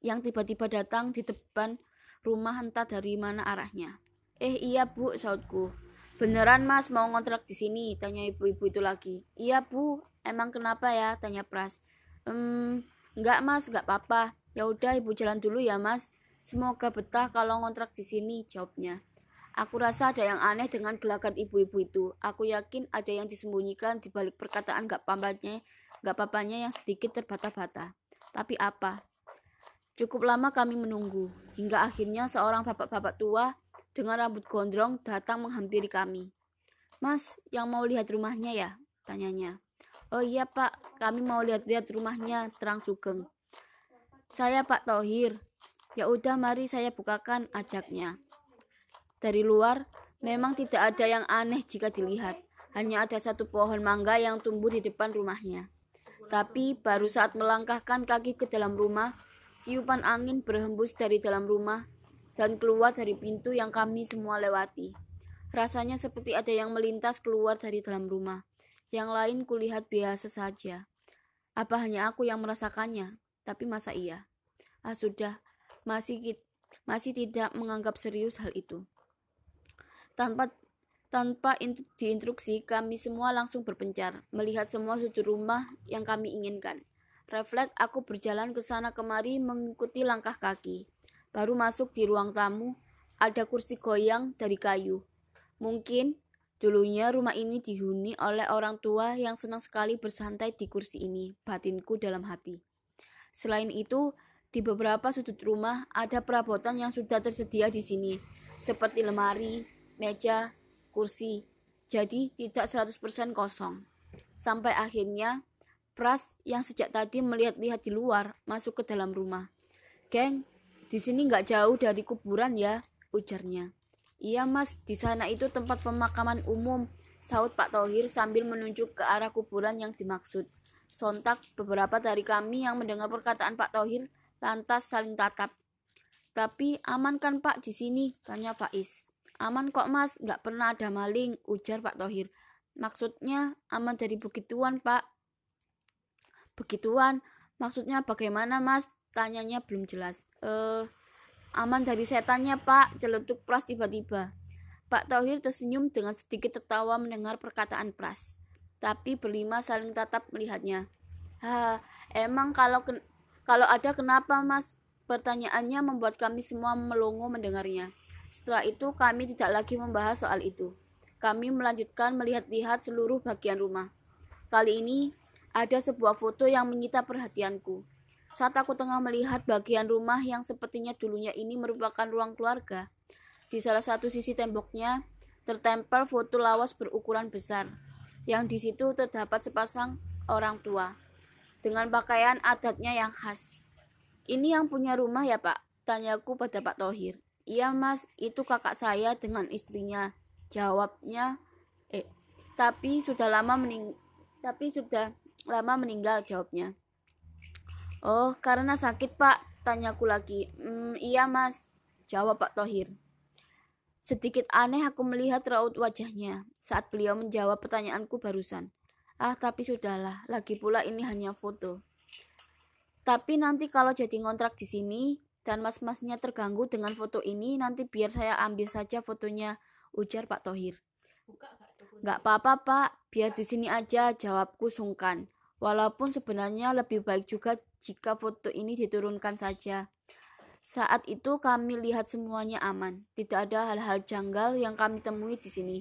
yang tiba-tiba datang di depan rumah entah dari mana arahnya. Eh iya bu, sautku. Beneran mas mau ngontrak di sini? Tanya ibu-ibu itu lagi. Iya bu, emang kenapa ya? Tanya Pras. Hmm, Enggak mas, enggak apa-apa. Ya udah ibu jalan dulu ya mas. Semoga betah kalau ngontrak di sini, jawabnya. Aku rasa ada yang aneh dengan gelagat ibu-ibu itu. Aku yakin ada yang disembunyikan di balik perkataan gak papanya, gak papanya yang sedikit terbata-bata. Tapi apa? Cukup lama kami menunggu, hingga akhirnya seorang bapak-bapak tua dengan rambut gondrong datang menghampiri kami. Mas, yang mau lihat rumahnya ya? Tanyanya. Oh iya pak, kami mau lihat-lihat rumahnya, terang Sugeng. Saya Pak Tohir. Ya udah mari saya bukakan ajaknya. Dari luar, memang tidak ada yang aneh jika dilihat. Hanya ada satu pohon mangga yang tumbuh di depan rumahnya. Tapi baru saat melangkahkan kaki ke dalam rumah, tiupan angin berhembus dari dalam rumah dan keluar dari pintu yang kami semua lewati. Rasanya seperti ada yang melintas keluar dari dalam rumah. Yang lain kulihat biasa saja. Apa hanya aku yang merasakannya? Tapi masa iya? Ah sudah, masih masih tidak menganggap serius hal itu. Tanpa tanpa diinstruksi, kami semua langsung berpencar, melihat semua sudut rumah yang kami inginkan. Refleks aku berjalan ke sana kemari mengikuti langkah kaki. Baru masuk di ruang tamu, ada kursi goyang dari kayu. Mungkin Dulunya rumah ini dihuni oleh orang tua yang senang sekali bersantai di kursi ini, batinku dalam hati. Selain itu, di beberapa sudut rumah ada perabotan yang sudah tersedia di sini, seperti lemari, meja, kursi. Jadi tidak 100% kosong. Sampai akhirnya Pras yang sejak tadi melihat-lihat di luar masuk ke dalam rumah. Geng, di sini nggak jauh dari kuburan ya, ujarnya. Iya mas, di sana itu tempat pemakaman umum, saut Pak Tohir sambil menunjuk ke arah kuburan yang dimaksud. Sontak beberapa dari kami yang mendengar perkataan Pak Tohir lantas saling tatap. Tapi aman kan Pak di sini? Tanya Is. Aman kok mas, nggak pernah ada maling, ujar Pak Tohir. Maksudnya aman dari begituan Pak. Begituan, maksudnya bagaimana mas? Tanyanya belum jelas. Eh, Aman dari setannya, Pak, celetuk Pras tiba-tiba. Pak Tauhir tersenyum dengan sedikit tertawa mendengar perkataan Pras. Tapi berlima saling tatap melihatnya. Ha, emang kalau kalau ada kenapa, Mas? Pertanyaannya membuat kami semua melongo mendengarnya. Setelah itu kami tidak lagi membahas soal itu. Kami melanjutkan melihat-lihat seluruh bagian rumah. Kali ini ada sebuah foto yang menyita perhatianku. Saat aku tengah melihat bagian rumah yang sepertinya dulunya ini merupakan ruang keluarga, di salah satu sisi temboknya tertempel foto lawas berukuran besar, yang di situ terdapat sepasang orang tua dengan pakaian adatnya yang khas. Ini yang punya rumah ya pak? Tanyaku pada Pak Tohir. Iya mas, itu kakak saya dengan istrinya. Jawabnya, eh, tapi sudah lama mening, tapi sudah lama meninggal jawabnya. Oh, karena sakit pak, tanyaku lagi. Hmm, iya mas, jawab Pak Tohir. Sedikit aneh aku melihat raut wajahnya saat beliau menjawab pertanyaanku barusan. Ah, tapi sudahlah, lagi pula ini hanya foto. Tapi nanti kalau jadi ngontrak di sini, dan mas-masnya terganggu dengan foto ini, nanti biar saya ambil saja fotonya, ujar Pak Tohir. Gak apa-apa pak, biar di sini aja, jawabku sungkan. Walaupun sebenarnya lebih baik juga jika foto ini diturunkan saja. Saat itu kami lihat semuanya aman. Tidak ada hal-hal janggal yang kami temui di sini.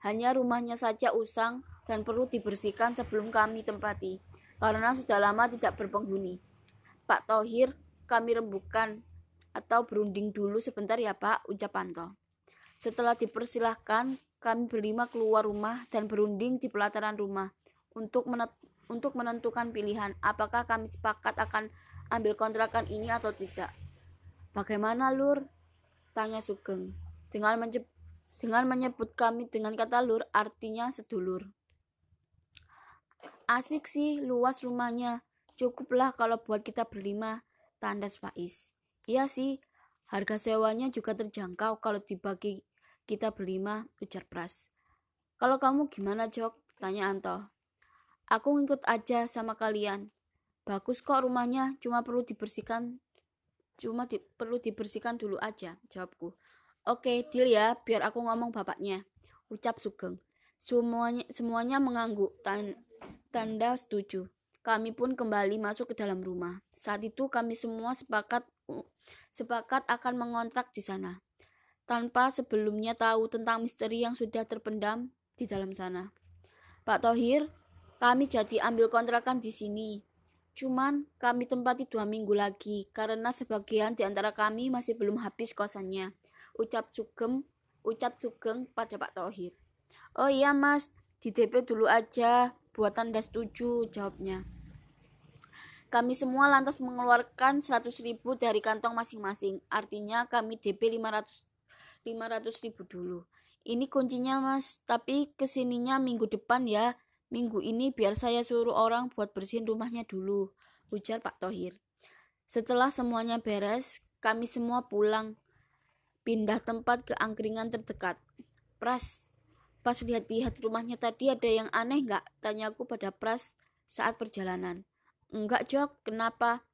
Hanya rumahnya saja usang dan perlu dibersihkan sebelum kami tempati. Karena sudah lama tidak berpenghuni. Pak Tohir, kami rembukan atau berunding dulu sebentar ya Pak, ucap Panto. Setelah dipersilahkan, kami berlima keluar rumah dan berunding di pelataran rumah untuk untuk menentukan pilihan apakah kami sepakat akan ambil kontrakan ini atau tidak. Bagaimana Lur? Tanya Sugeng. Dengan, dengan menyebut kami dengan kata Lur artinya sedulur. Asik sih luas rumahnya. Cukuplah kalau buat kita berlima, tandas Faiz. Iya sih, harga sewanya juga terjangkau kalau dibagi kita berlima, ujar Pras. Kalau kamu gimana, Jok? Tanya Anto. Aku ngikut aja sama kalian. Bagus kok rumahnya, cuma perlu dibersihkan cuma di, perlu dibersihkan dulu aja, jawabku. Oke, deal ya, biar aku ngomong bapaknya. Ucap Sugeng. Semuanya semuanya mengangguk, tan, tanda setuju. Kami pun kembali masuk ke dalam rumah. Saat itu kami semua sepakat sepakat akan mengontrak di sana, tanpa sebelumnya tahu tentang misteri yang sudah terpendam di dalam sana. Pak Tohir, kami jadi ambil kontrakan di sini. Cuman kami tempati dua minggu lagi karena sebagian di antara kami masih belum habis kosannya. Ucap Sugeng, ucap Sugeng pada Pak Tohir. Oh iya mas, di DP dulu aja, buatan das setuju, jawabnya. Kami semua lantas mengeluarkan 100 ribu dari kantong masing-masing. Artinya kami DP 500 500 ribu dulu. Ini kuncinya mas, tapi ke sininya minggu depan ya. Minggu ini biar saya suruh orang buat bersihin rumahnya dulu, ujar Pak Tohir. Setelah semuanya beres, kami semua pulang. Pindah tempat ke angkringan terdekat. Pras, pas lihat-lihat rumahnya tadi ada yang aneh nggak? Tanyaku pada Pras saat perjalanan. Enggak, Jok. Kenapa?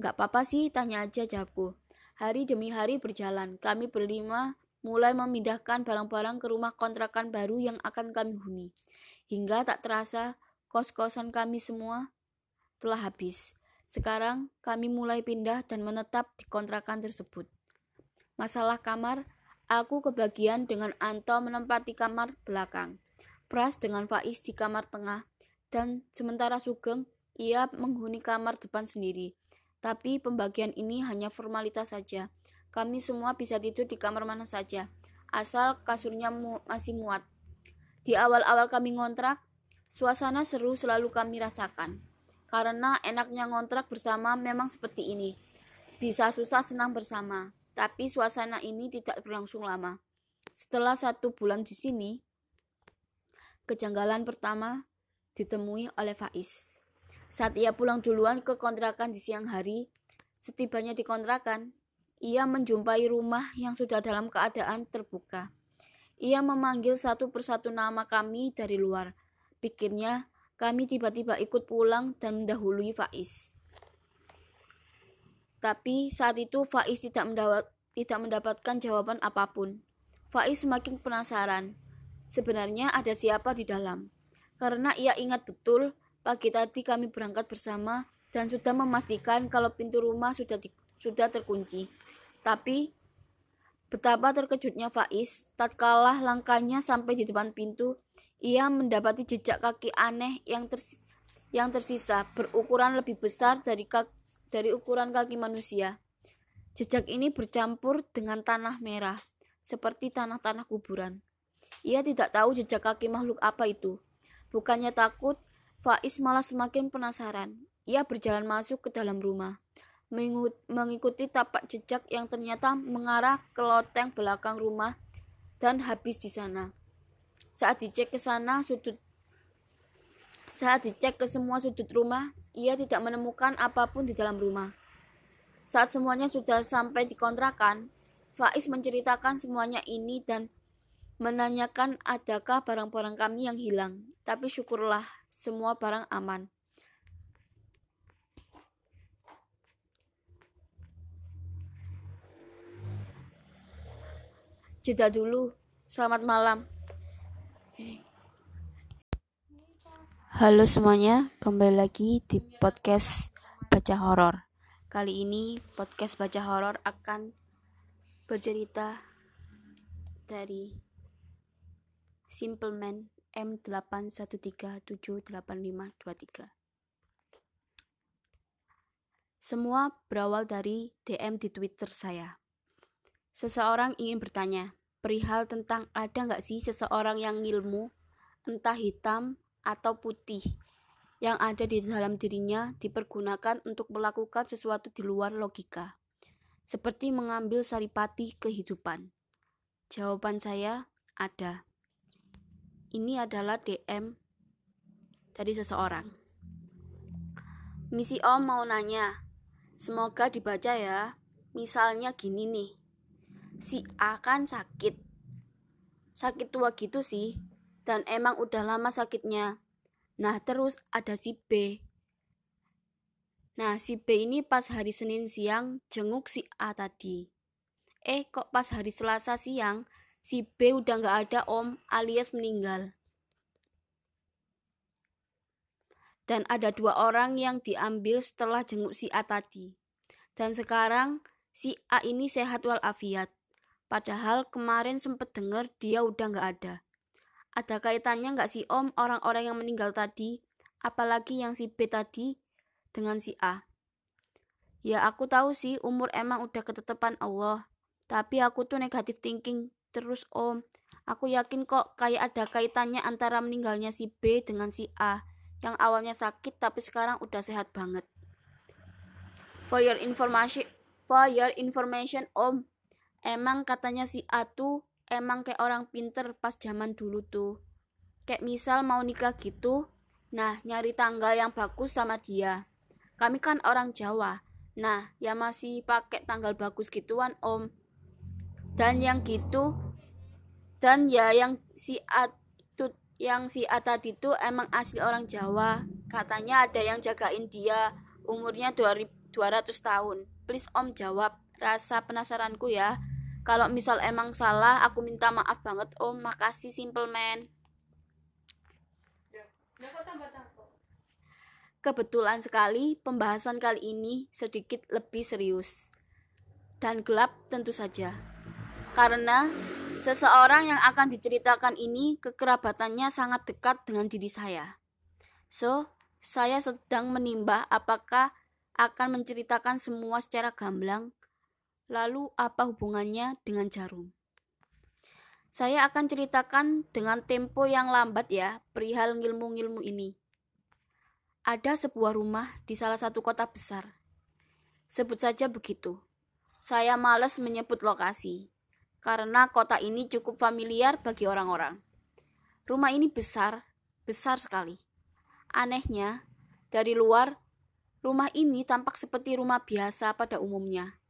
Enggak apa-apa sih, tanya aja jawabku. Hari demi hari berjalan. Kami berlima mulai memindahkan barang-barang ke rumah kontrakan baru yang akan kami huni. Hingga tak terasa, kos-kosan kami semua telah habis. Sekarang kami mulai pindah dan menetap di kontrakan tersebut. Masalah kamar, aku kebagian dengan Anto menempati kamar belakang. Pras dengan Faiz di kamar tengah, dan sementara Sugeng ia menghuni kamar depan sendiri. Tapi pembagian ini hanya formalitas saja. Kami semua bisa tidur di kamar mana saja, asal kasurnya mu masih muat. Di awal-awal kami ngontrak, suasana seru selalu kami rasakan. Karena enaknya ngontrak bersama memang seperti ini. Bisa susah senang bersama, tapi suasana ini tidak berlangsung lama. Setelah satu bulan di sini, kejanggalan pertama ditemui oleh Faiz. Saat ia pulang duluan ke kontrakan di siang hari, setibanya di kontrakan, ia menjumpai rumah yang sudah dalam keadaan terbuka. Ia memanggil satu persatu nama kami dari luar. Pikirnya, kami tiba-tiba ikut pulang dan mendahului Faiz. Tapi saat itu Faiz tidak, mendapat, tidak mendapatkan jawaban apa pun. Faiz semakin penasaran. Sebenarnya ada siapa di dalam. Karena ia ingat betul Pagi tadi kami berangkat bersama dan sudah memastikan kalau pintu rumah sudah di, sudah terkunci. Tapi betapa terkejutnya Faiz tatkala langkahnya sampai di depan pintu, ia mendapati jejak kaki aneh yang ters, yang tersisa berukuran lebih besar dari dari ukuran kaki manusia. Jejak ini bercampur dengan tanah merah, seperti tanah-tanah kuburan. Ia tidak tahu jejak kaki makhluk apa itu. Bukannya takut, Faiz malah semakin penasaran. Ia berjalan masuk ke dalam rumah. mengikuti tapak jejak yang ternyata mengarah ke loteng belakang rumah dan habis di sana. Saat dicek ke sana sudut saat dicek ke semua sudut rumah, ia tidak menemukan apa pun di dalam rumah. Saat semuanya sudah sampai di kontrakan, Faiz menceritakan semuanya ini dan menanyakan adakah barang-barang kami yang hilang. Tapi syukurlah semua barang aman. Jeda dulu. Selamat malam. Halo semuanya, kembali lagi di podcast Baca Horor. Kali ini podcast Baca Horor akan bercerita dari Simple Man M81378523. Semua berawal dari DM di Twitter saya. Seseorang ingin bertanya, perihal tentang ada nggak sih seseorang yang ilmu, entah hitam atau putih, yang ada di dalam dirinya dipergunakan untuk melakukan sesuatu di luar logika, seperti mengambil saripati kehidupan. Jawaban saya ada. Ini adalah DM dari seseorang. Misi Om mau nanya, semoga dibaca ya. Misalnya gini nih, si A kan sakit. Sakit tua gitu sih, dan emang udah lama sakitnya. Nah, terus ada si B. Nah, si B ini pas hari Senin siang jenguk si A tadi. Eh, kok pas hari Selasa siang si B udah nggak ada om alias meninggal. Dan ada dua orang yang diambil setelah jenguk si A tadi. Dan sekarang si A ini sehat walafiat. Padahal kemarin sempet denger dia udah nggak ada. Ada kaitannya nggak sih om orang-orang yang meninggal tadi, apalagi yang si B tadi dengan si A? Ya aku tahu sih umur emang udah ketetapan Allah, tapi aku tuh negatif thinking terus om. Aku yakin kok kayak ada kaitannya antara meninggalnya si B dengan si A, yang awalnya sakit tapi sekarang udah sehat banget. For your information, for your information om, emang katanya si A tuh emang kayak orang pinter pas zaman dulu tuh. Kayak misal mau nikah gitu, nah nyari tanggal yang bagus sama dia. Kami kan orang Jawa, nah ya masih pakai tanggal bagus gituan om. Dan yang gitu, dan ya yang si A itu yang si A tadi tuh emang asli orang Jawa. Katanya ada yang jagain dia, umurnya 200 tahun. Please om jawab, rasa penasaranku ya. Kalau misal emang salah, aku minta maaf banget Om. Makasih Simple Man. Kebetulan sekali pembahasan kali ini sedikit lebih serius dan gelap tentu saja. Karena seseorang yang akan diceritakan ini kekerabatannya sangat dekat dengan diri saya. So, saya sedang menimbah apakah akan menceritakan semua secara gamblang Lalu apa hubungannya dengan jarum? Saya akan ceritakan dengan tempo yang lambat ya, perihal ilmu-ilmu ini. Ada sebuah rumah di salah satu kota besar. Sebut saja begitu. Saya males menyebut lokasi, karena kota ini cukup familiar bagi orang-orang. Rumah ini besar, besar sekali. Anehnya, dari luar, rumah ini tampak seperti rumah biasa pada umumnya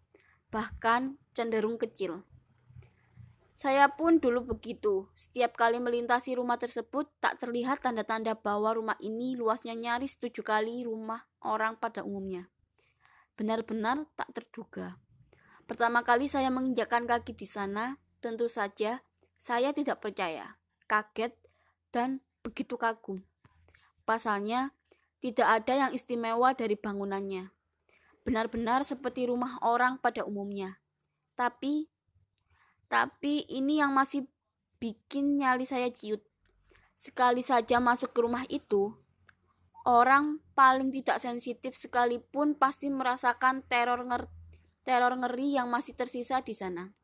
bahkan cenderung kecil. Saya pun dulu begitu. Setiap kali melintasi rumah tersebut, tak terlihat tanda-tanda bahwa rumah ini luasnya nyaris tujuh kali rumah orang pada umumnya. Benar-benar tak terduga. Pertama kali saya menginjakkan kaki di sana, tentu saja saya tidak percaya, kaget, dan begitu kagum. Pasalnya, tidak ada yang istimewa dari bangunannya benar-benar seperti rumah orang pada umumnya. Tapi tapi ini yang masih bikin nyali saya ciut. Sekali saja masuk ke rumah itu, orang paling tidak sensitif sekalipun pasti merasakan teror nger teror ngeri yang masih tersisa di sana.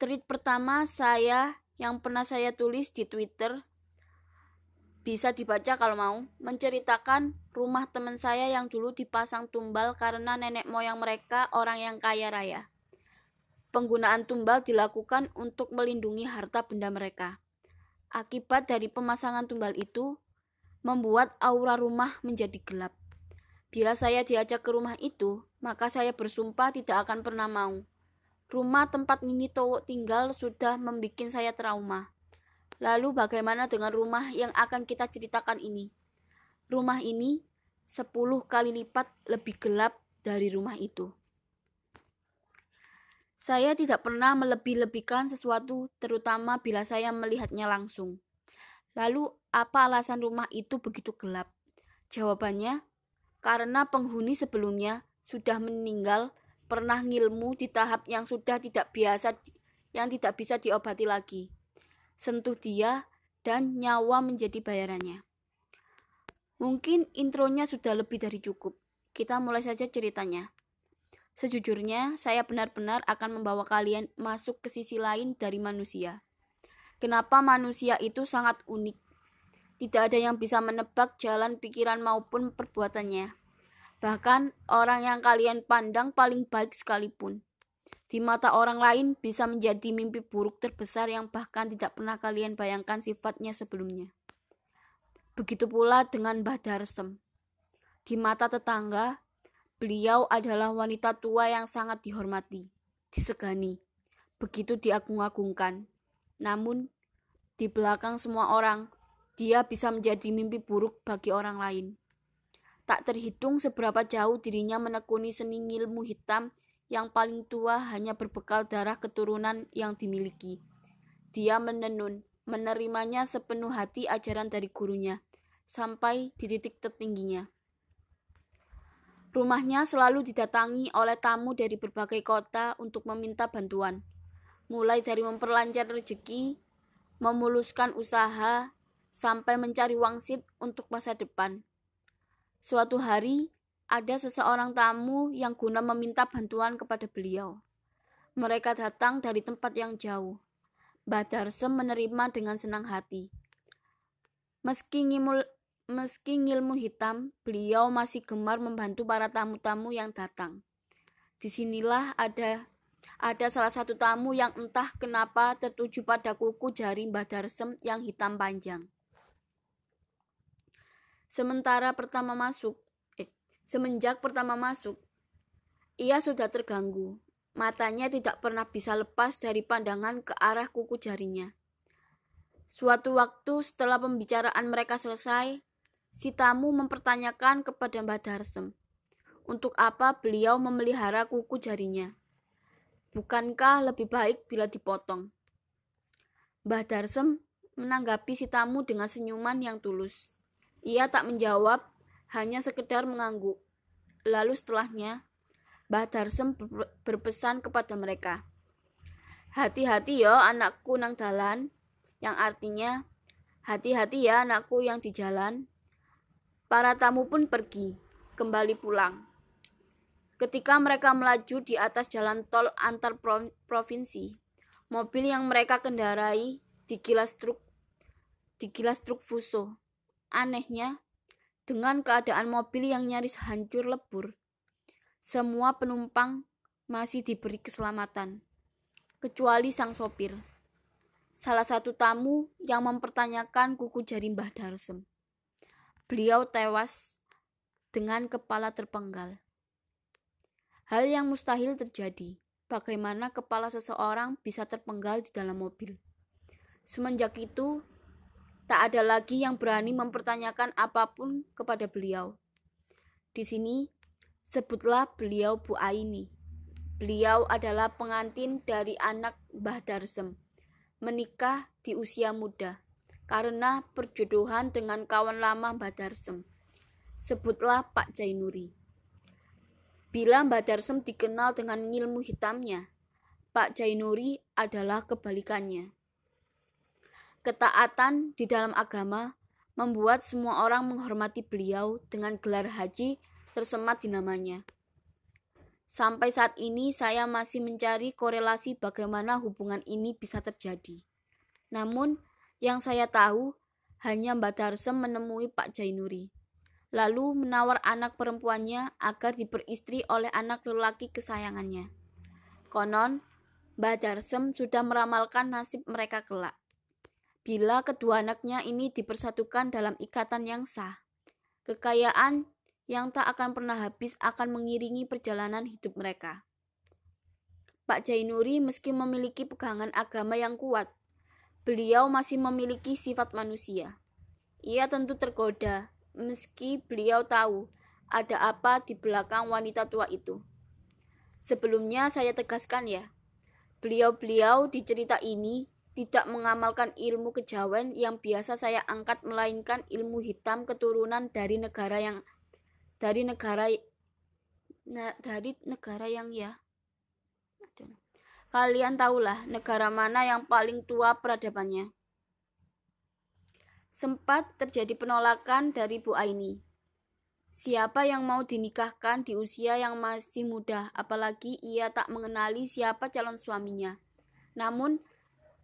Tweet pertama saya yang pernah saya tulis di Twitter bisa dibaca kalau mau, menceritakan rumah teman saya yang dulu dipasang tumbal karena nenek moyang mereka orang yang kaya raya. Penggunaan tumbal dilakukan untuk melindungi harta benda mereka. Akibat dari pemasangan tumbal itu, membuat aura rumah menjadi gelap. Bila saya diajak ke rumah itu, maka saya bersumpah tidak akan pernah mau. Rumah tempat Nini Towo tinggal sudah membuat saya trauma. Lalu bagaimana dengan rumah yang akan kita ceritakan ini? Rumah ini sepuluh kali lipat lebih gelap dari rumah itu. Saya tidak pernah melebih-lebihkan sesuatu, terutama bila saya melihatnya langsung. Lalu, apa alasan rumah itu begitu gelap? Jawabannya, karena penghuni sebelumnya sudah meninggal pernah ngilmu di tahap yang sudah tidak biasa yang tidak bisa diobati lagi. Sentuh dia dan nyawa menjadi bayarannya. Mungkin intronya sudah lebih dari cukup. Kita mulai saja ceritanya. Sejujurnya, saya benar-benar akan membawa kalian masuk ke sisi lain dari manusia. Kenapa manusia itu sangat unik? Tidak ada yang bisa menebak jalan pikiran maupun perbuatannya bahkan orang yang kalian pandang paling baik sekalipun. Di mata orang lain bisa menjadi mimpi buruk terbesar yang bahkan tidak pernah kalian bayangkan sifatnya sebelumnya. Begitu pula dengan Mbah Darsem. Di mata tetangga, beliau adalah wanita tua yang sangat dihormati, disegani, begitu diagung-agungkan. Namun, di belakang semua orang, dia bisa menjadi mimpi buruk bagi orang lain. Tak terhitung seberapa jauh dirinya menekuni seni ilmu hitam yang paling tua hanya berbekal darah keturunan yang dimiliki. Dia menenun, menerimanya sepenuh hati ajaran dari gurunya, sampai di titik tertingginya. Rumahnya selalu didatangi oleh tamu dari berbagai kota untuk meminta bantuan, mulai dari memperlancar rezeki, memuluskan usaha, sampai mencari wangsit untuk masa depan. Suatu hari, ada seseorang tamu yang guna meminta bantuan kepada beliau. Mereka datang dari tempat yang jauh. Mbah Darsem menerima dengan senang hati. Meski ngimul, meski ngilmu hitam, beliau masih gemar membantu para tamu-tamu yang datang. Di sinilah ada ada salah satu tamu yang entah kenapa tertuju pada kuku jari Mbah Darsem yang hitam panjang. Sementara pertama masuk, eh, semenjak pertama masuk, ia sudah terganggu. Matanya tidak pernah bisa lepas dari pandangan ke arah kuku jarinya. Suatu waktu setelah pembicaraan mereka selesai, si tamu mempertanyakan kepada Mbah Darsem, untuk apa beliau memelihara kuku jarinya. Bukankah lebih baik bila dipotong? Mbah Darsem menanggapi si tamu dengan senyuman yang tulus. Ia tak menjawab, hanya sekedar mengangguk. Lalu setelahnya, Mbah Darsem berpesan kepada mereka. Hati-hati ya anakku nang dalan, yang artinya hati-hati ya anakku yang di jalan. Para tamu pun pergi, kembali pulang. Ketika mereka melaju di atas jalan tol antar provinsi, mobil yang mereka kendarai digilas truk digilas truk fuso Anehnya, dengan keadaan mobil yang nyaris hancur lebur, semua penumpang masih diberi keselamatan, kecuali sang sopir. Salah satu tamu yang mempertanyakan kuku jari Mbah Darsem. Beliau tewas dengan kepala terpenggal. Hal yang mustahil terjadi. Bagaimana kepala seseorang bisa terpenggal di dalam mobil? Semenjak itu, Tak ada lagi yang berani mempertanyakan apa pun kepada beliau. Di sini, sebutlah beliau Bu Aini. Beliau adalah pengantin dari anak Mbah Darsem, menikah di usia muda karena perjodohan dengan kawan lama Mbah Darsem. Sebutlah Pak Jainuri. Bila Mbah Darsem dikenal dengan ilmu hitamnya, Pak Jainuri adalah kebalikannya. Ketaatan di dalam agama membuat semua orang menghormati beliau dengan gelar haji tersemat di namanya. Sampai saat ini saya masih mencari korelasi bagaimana hubungan ini bisa terjadi. Namun, yang saya tahu, hanya Mbak Darsem menemui Pak Jainuri. Lalu menawar anak perempuannya agar diperistri oleh anak lelaki kesayangannya. Konon, Mbak Darsem sudah meramalkan nasib mereka kelak. Bila kedua anaknya ini dipersatukan dalam ikatan yang sah, kekayaan yang tak akan pernah habis akan mengiringi perjalanan hidup mereka. Pak Jainuri meski memiliki pegangan agama yang kuat, beliau masih memiliki sifat manusia. Ia tentu tergoda, meski beliau tahu ada apa di belakang wanita tua itu. Sebelumnya saya tegaskan ya, beliau-beliau di cerita ini tidak mengamalkan ilmu kejawen yang biasa saya angkat melainkan ilmu hitam keturunan dari negara yang dari negara na, dari negara yang ya Kalian tahulah negara mana yang paling tua peradabannya. Sempat terjadi penolakan dari Bu Aini. Siapa yang mau dinikahkan di usia yang masih muda, apalagi ia tak mengenali siapa calon suaminya. Namun,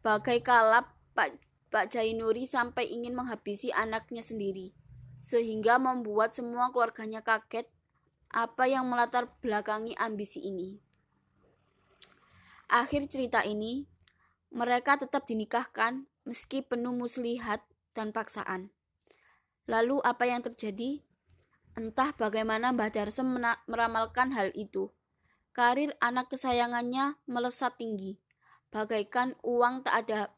bagai kalap, Pak, Pak Jainuri sampai ingin menghabisi anaknya sendiri, sehingga membuat semua keluarganya kaget apa yang melatar belakangi ambisi ini. Akhir cerita ini, mereka tetap dinikahkan meski penuh muslihat dan paksaan. Lalu apa yang terjadi? Entah bagaimana Mbah Darsem meramalkan hal itu. Karir anak kesayangannya melesat tinggi, bagaikan uang tak ada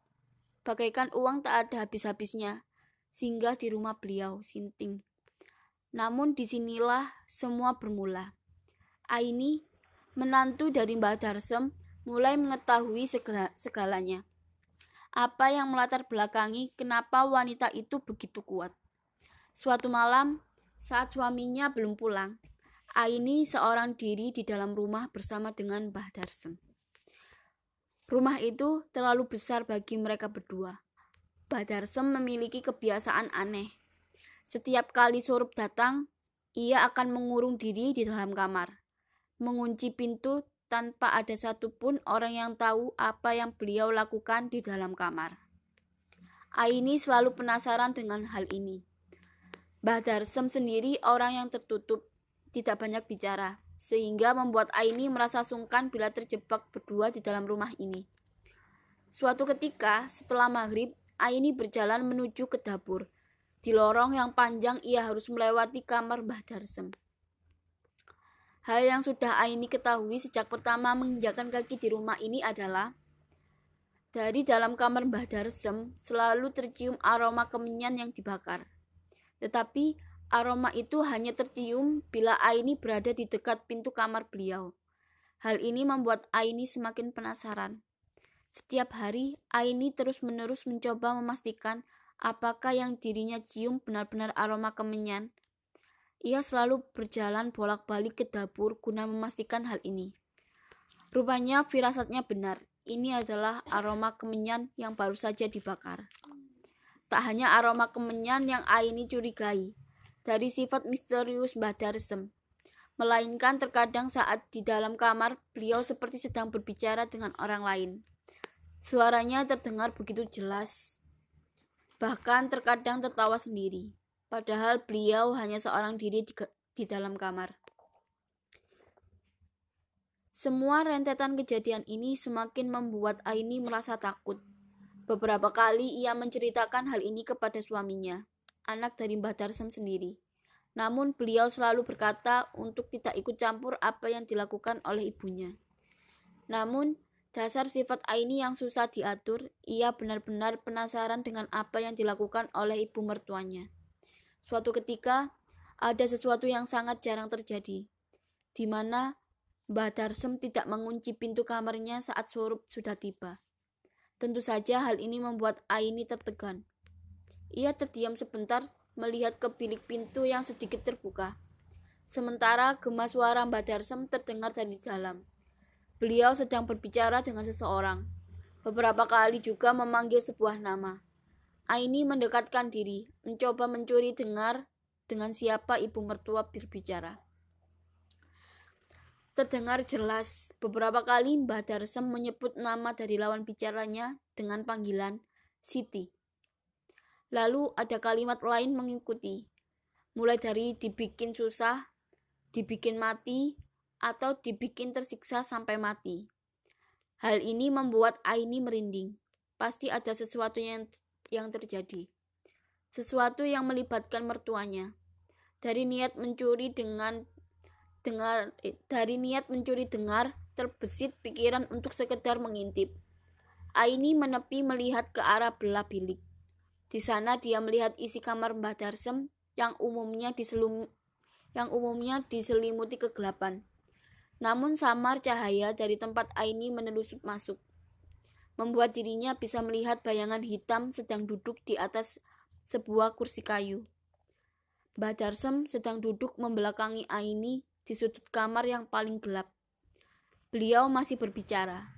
bagaikan uang tak ada habis-habisnya, singgah di rumah beliau, Sinting. Namun di sinilah semua bermula. Aini, menantu dari Mbah Darsem, mulai mengetahui segala, segalanya. Apa yang melatar belakangi kenapa wanita itu begitu kuat. Suatu malam, saat suaminya belum pulang, Aini seorang diri di dalam rumah bersama dengan Mbah Darsem. Rumah itu terlalu besar bagi mereka berdua. Mbah Darsem memiliki kebiasaan aneh. Setiap kali surup datang, ia akan mengurung diri di dalam kamar, mengunci pintu tanpa ada satupun orang yang tahu apa yang beliau lakukan di dalam kamar. Aini selalu penasaran dengan hal ini. Mbah Darsem sendiri orang yang tertutup, tidak banyak bicara, sehingga membuat Aini merasa sungkan bila terjebak berdua di dalam rumah ini. Suatu ketika, setelah maghrib, Aini berjalan menuju ke dapur. Di lorong yang panjang, ia harus melewati kamar Mbah Darsem. Hal yang sudah Aini ketahui sejak pertama menginjakkan kaki di rumah ini adalah dari dalam kamar Mbah Darsem selalu tercium aroma kemenyan yang dibakar. Tetapi aroma itu hanya tercium bila Aini berada di dekat pintu kamar beliau. Hal ini membuat Aini semakin penasaran. Setiap hari, Aini terus-menerus mencoba memastikan apakah yang dirinya cium benar-benar aroma kemenyan ia selalu berjalan bolak-balik ke dapur guna memastikan hal ini. Rupanya firasatnya benar. Ini adalah aroma kemenyan yang baru saja dibakar. Tak hanya aroma kemenyan yang Aini curigai dari sifat misterius Mbah Darsem, melainkan terkadang saat di dalam kamar beliau seperti sedang berbicara dengan orang lain. Suaranya terdengar begitu jelas, bahkan terkadang tertawa sendiri padahal beliau hanya seorang diri di, di dalam kamar. Semua rentetan kejadian ini semakin membuat Aini merasa takut. Beberapa kali ia menceritakan hal ini kepada suaminya, anak dari Mbah Darsem sendiri. Namun beliau selalu berkata untuk tidak ikut campur apa yang dilakukan oleh ibunya. Namun, dasar sifat Aini yang susah diatur, ia benar-benar penasaran dengan apa yang dilakukan oleh ibu mertuanya. Suatu ketika, ada sesuatu yang sangat jarang terjadi, di mana Mbah Darsem tidak mengunci pintu kamarnya saat surup sudah tiba. Tentu saja hal ini membuat Aini tertegan. Ia terdiam sebentar melihat ke bilik pintu yang sedikit terbuka. Sementara gema suara Mbah Darsem terdengar dari dalam. Beliau sedang berbicara dengan seseorang. Beberapa kali juga memanggil sebuah nama. Aini mendekatkan diri, mencoba mencuri dengar dengan siapa ibu mertua berbicara. Terdengar jelas beberapa kali Mbah Darsem menyebut nama dari lawan bicaranya dengan panggilan Siti. Lalu ada kalimat lain mengikuti. Mulai dari dibikin susah, dibikin mati, atau dibikin tersiksa sampai mati. Hal ini membuat Aini merinding. Pasti ada sesuatu yang yang terjadi. Sesuatu yang melibatkan mertuanya. Dari niat mencuri dengan dengar eh, dari niat mencuri dengar terbesit pikiran untuk sekedar mengintip. Aini menepi melihat ke arah belah bilik. Di sana dia melihat isi kamar Mbah Darsem yang umumnya diselum yang umumnya diselimuti kegelapan. Namun samar cahaya dari tempat Aini menelusup masuk, membuat dirinya bisa melihat bayangan hitam sedang duduk di atas sebuah kursi kayu. Mbah Darsem sedang duduk membelakangi Aini di sudut kamar yang paling gelap. Beliau masih berbicara.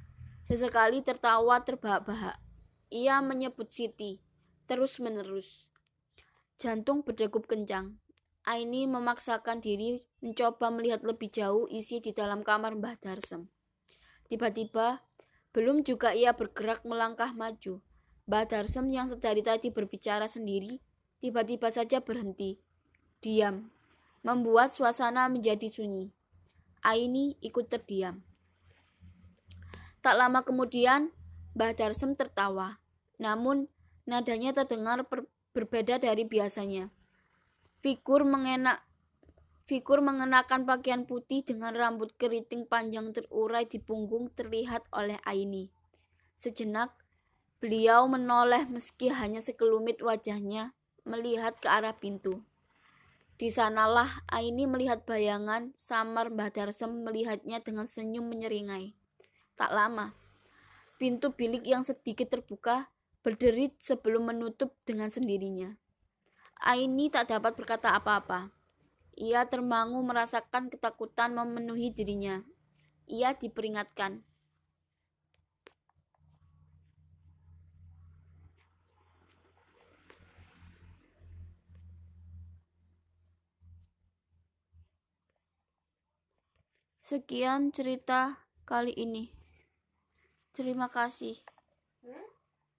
Sesekali tertawa terbahak-bahak. Ia menyebut Siti, terus-menerus. Jantung berdegup kencang. Aini memaksakan diri mencoba melihat lebih jauh isi di dalam kamar Mbah Darsem. Tiba-tiba, belum juga ia bergerak melangkah maju. Mbah Darsem yang sedari tadi berbicara sendiri, tiba-tiba saja berhenti. Diam, membuat suasana menjadi sunyi. Aini ikut terdiam. Tak lama kemudian, Mbah Darsem tertawa. Namun, nadanya terdengar berbeda dari biasanya. Figur mengenak Figur mengenakan pakaian putih dengan rambut keriting panjang terurai di punggung terlihat oleh Aini. Sejenak, beliau menoleh meski hanya sekelumit wajahnya melihat ke arah pintu. Di sanalah Aini melihat bayangan samar Mbah Darsem melihatnya dengan senyum menyeringai. Tak lama, pintu bilik yang sedikit terbuka berderit sebelum menutup dengan sendirinya. Aini tak dapat berkata apa-apa. Ia termangu merasakan ketakutan memenuhi dirinya. Ia diperingatkan. Sekian cerita kali ini. Terima kasih.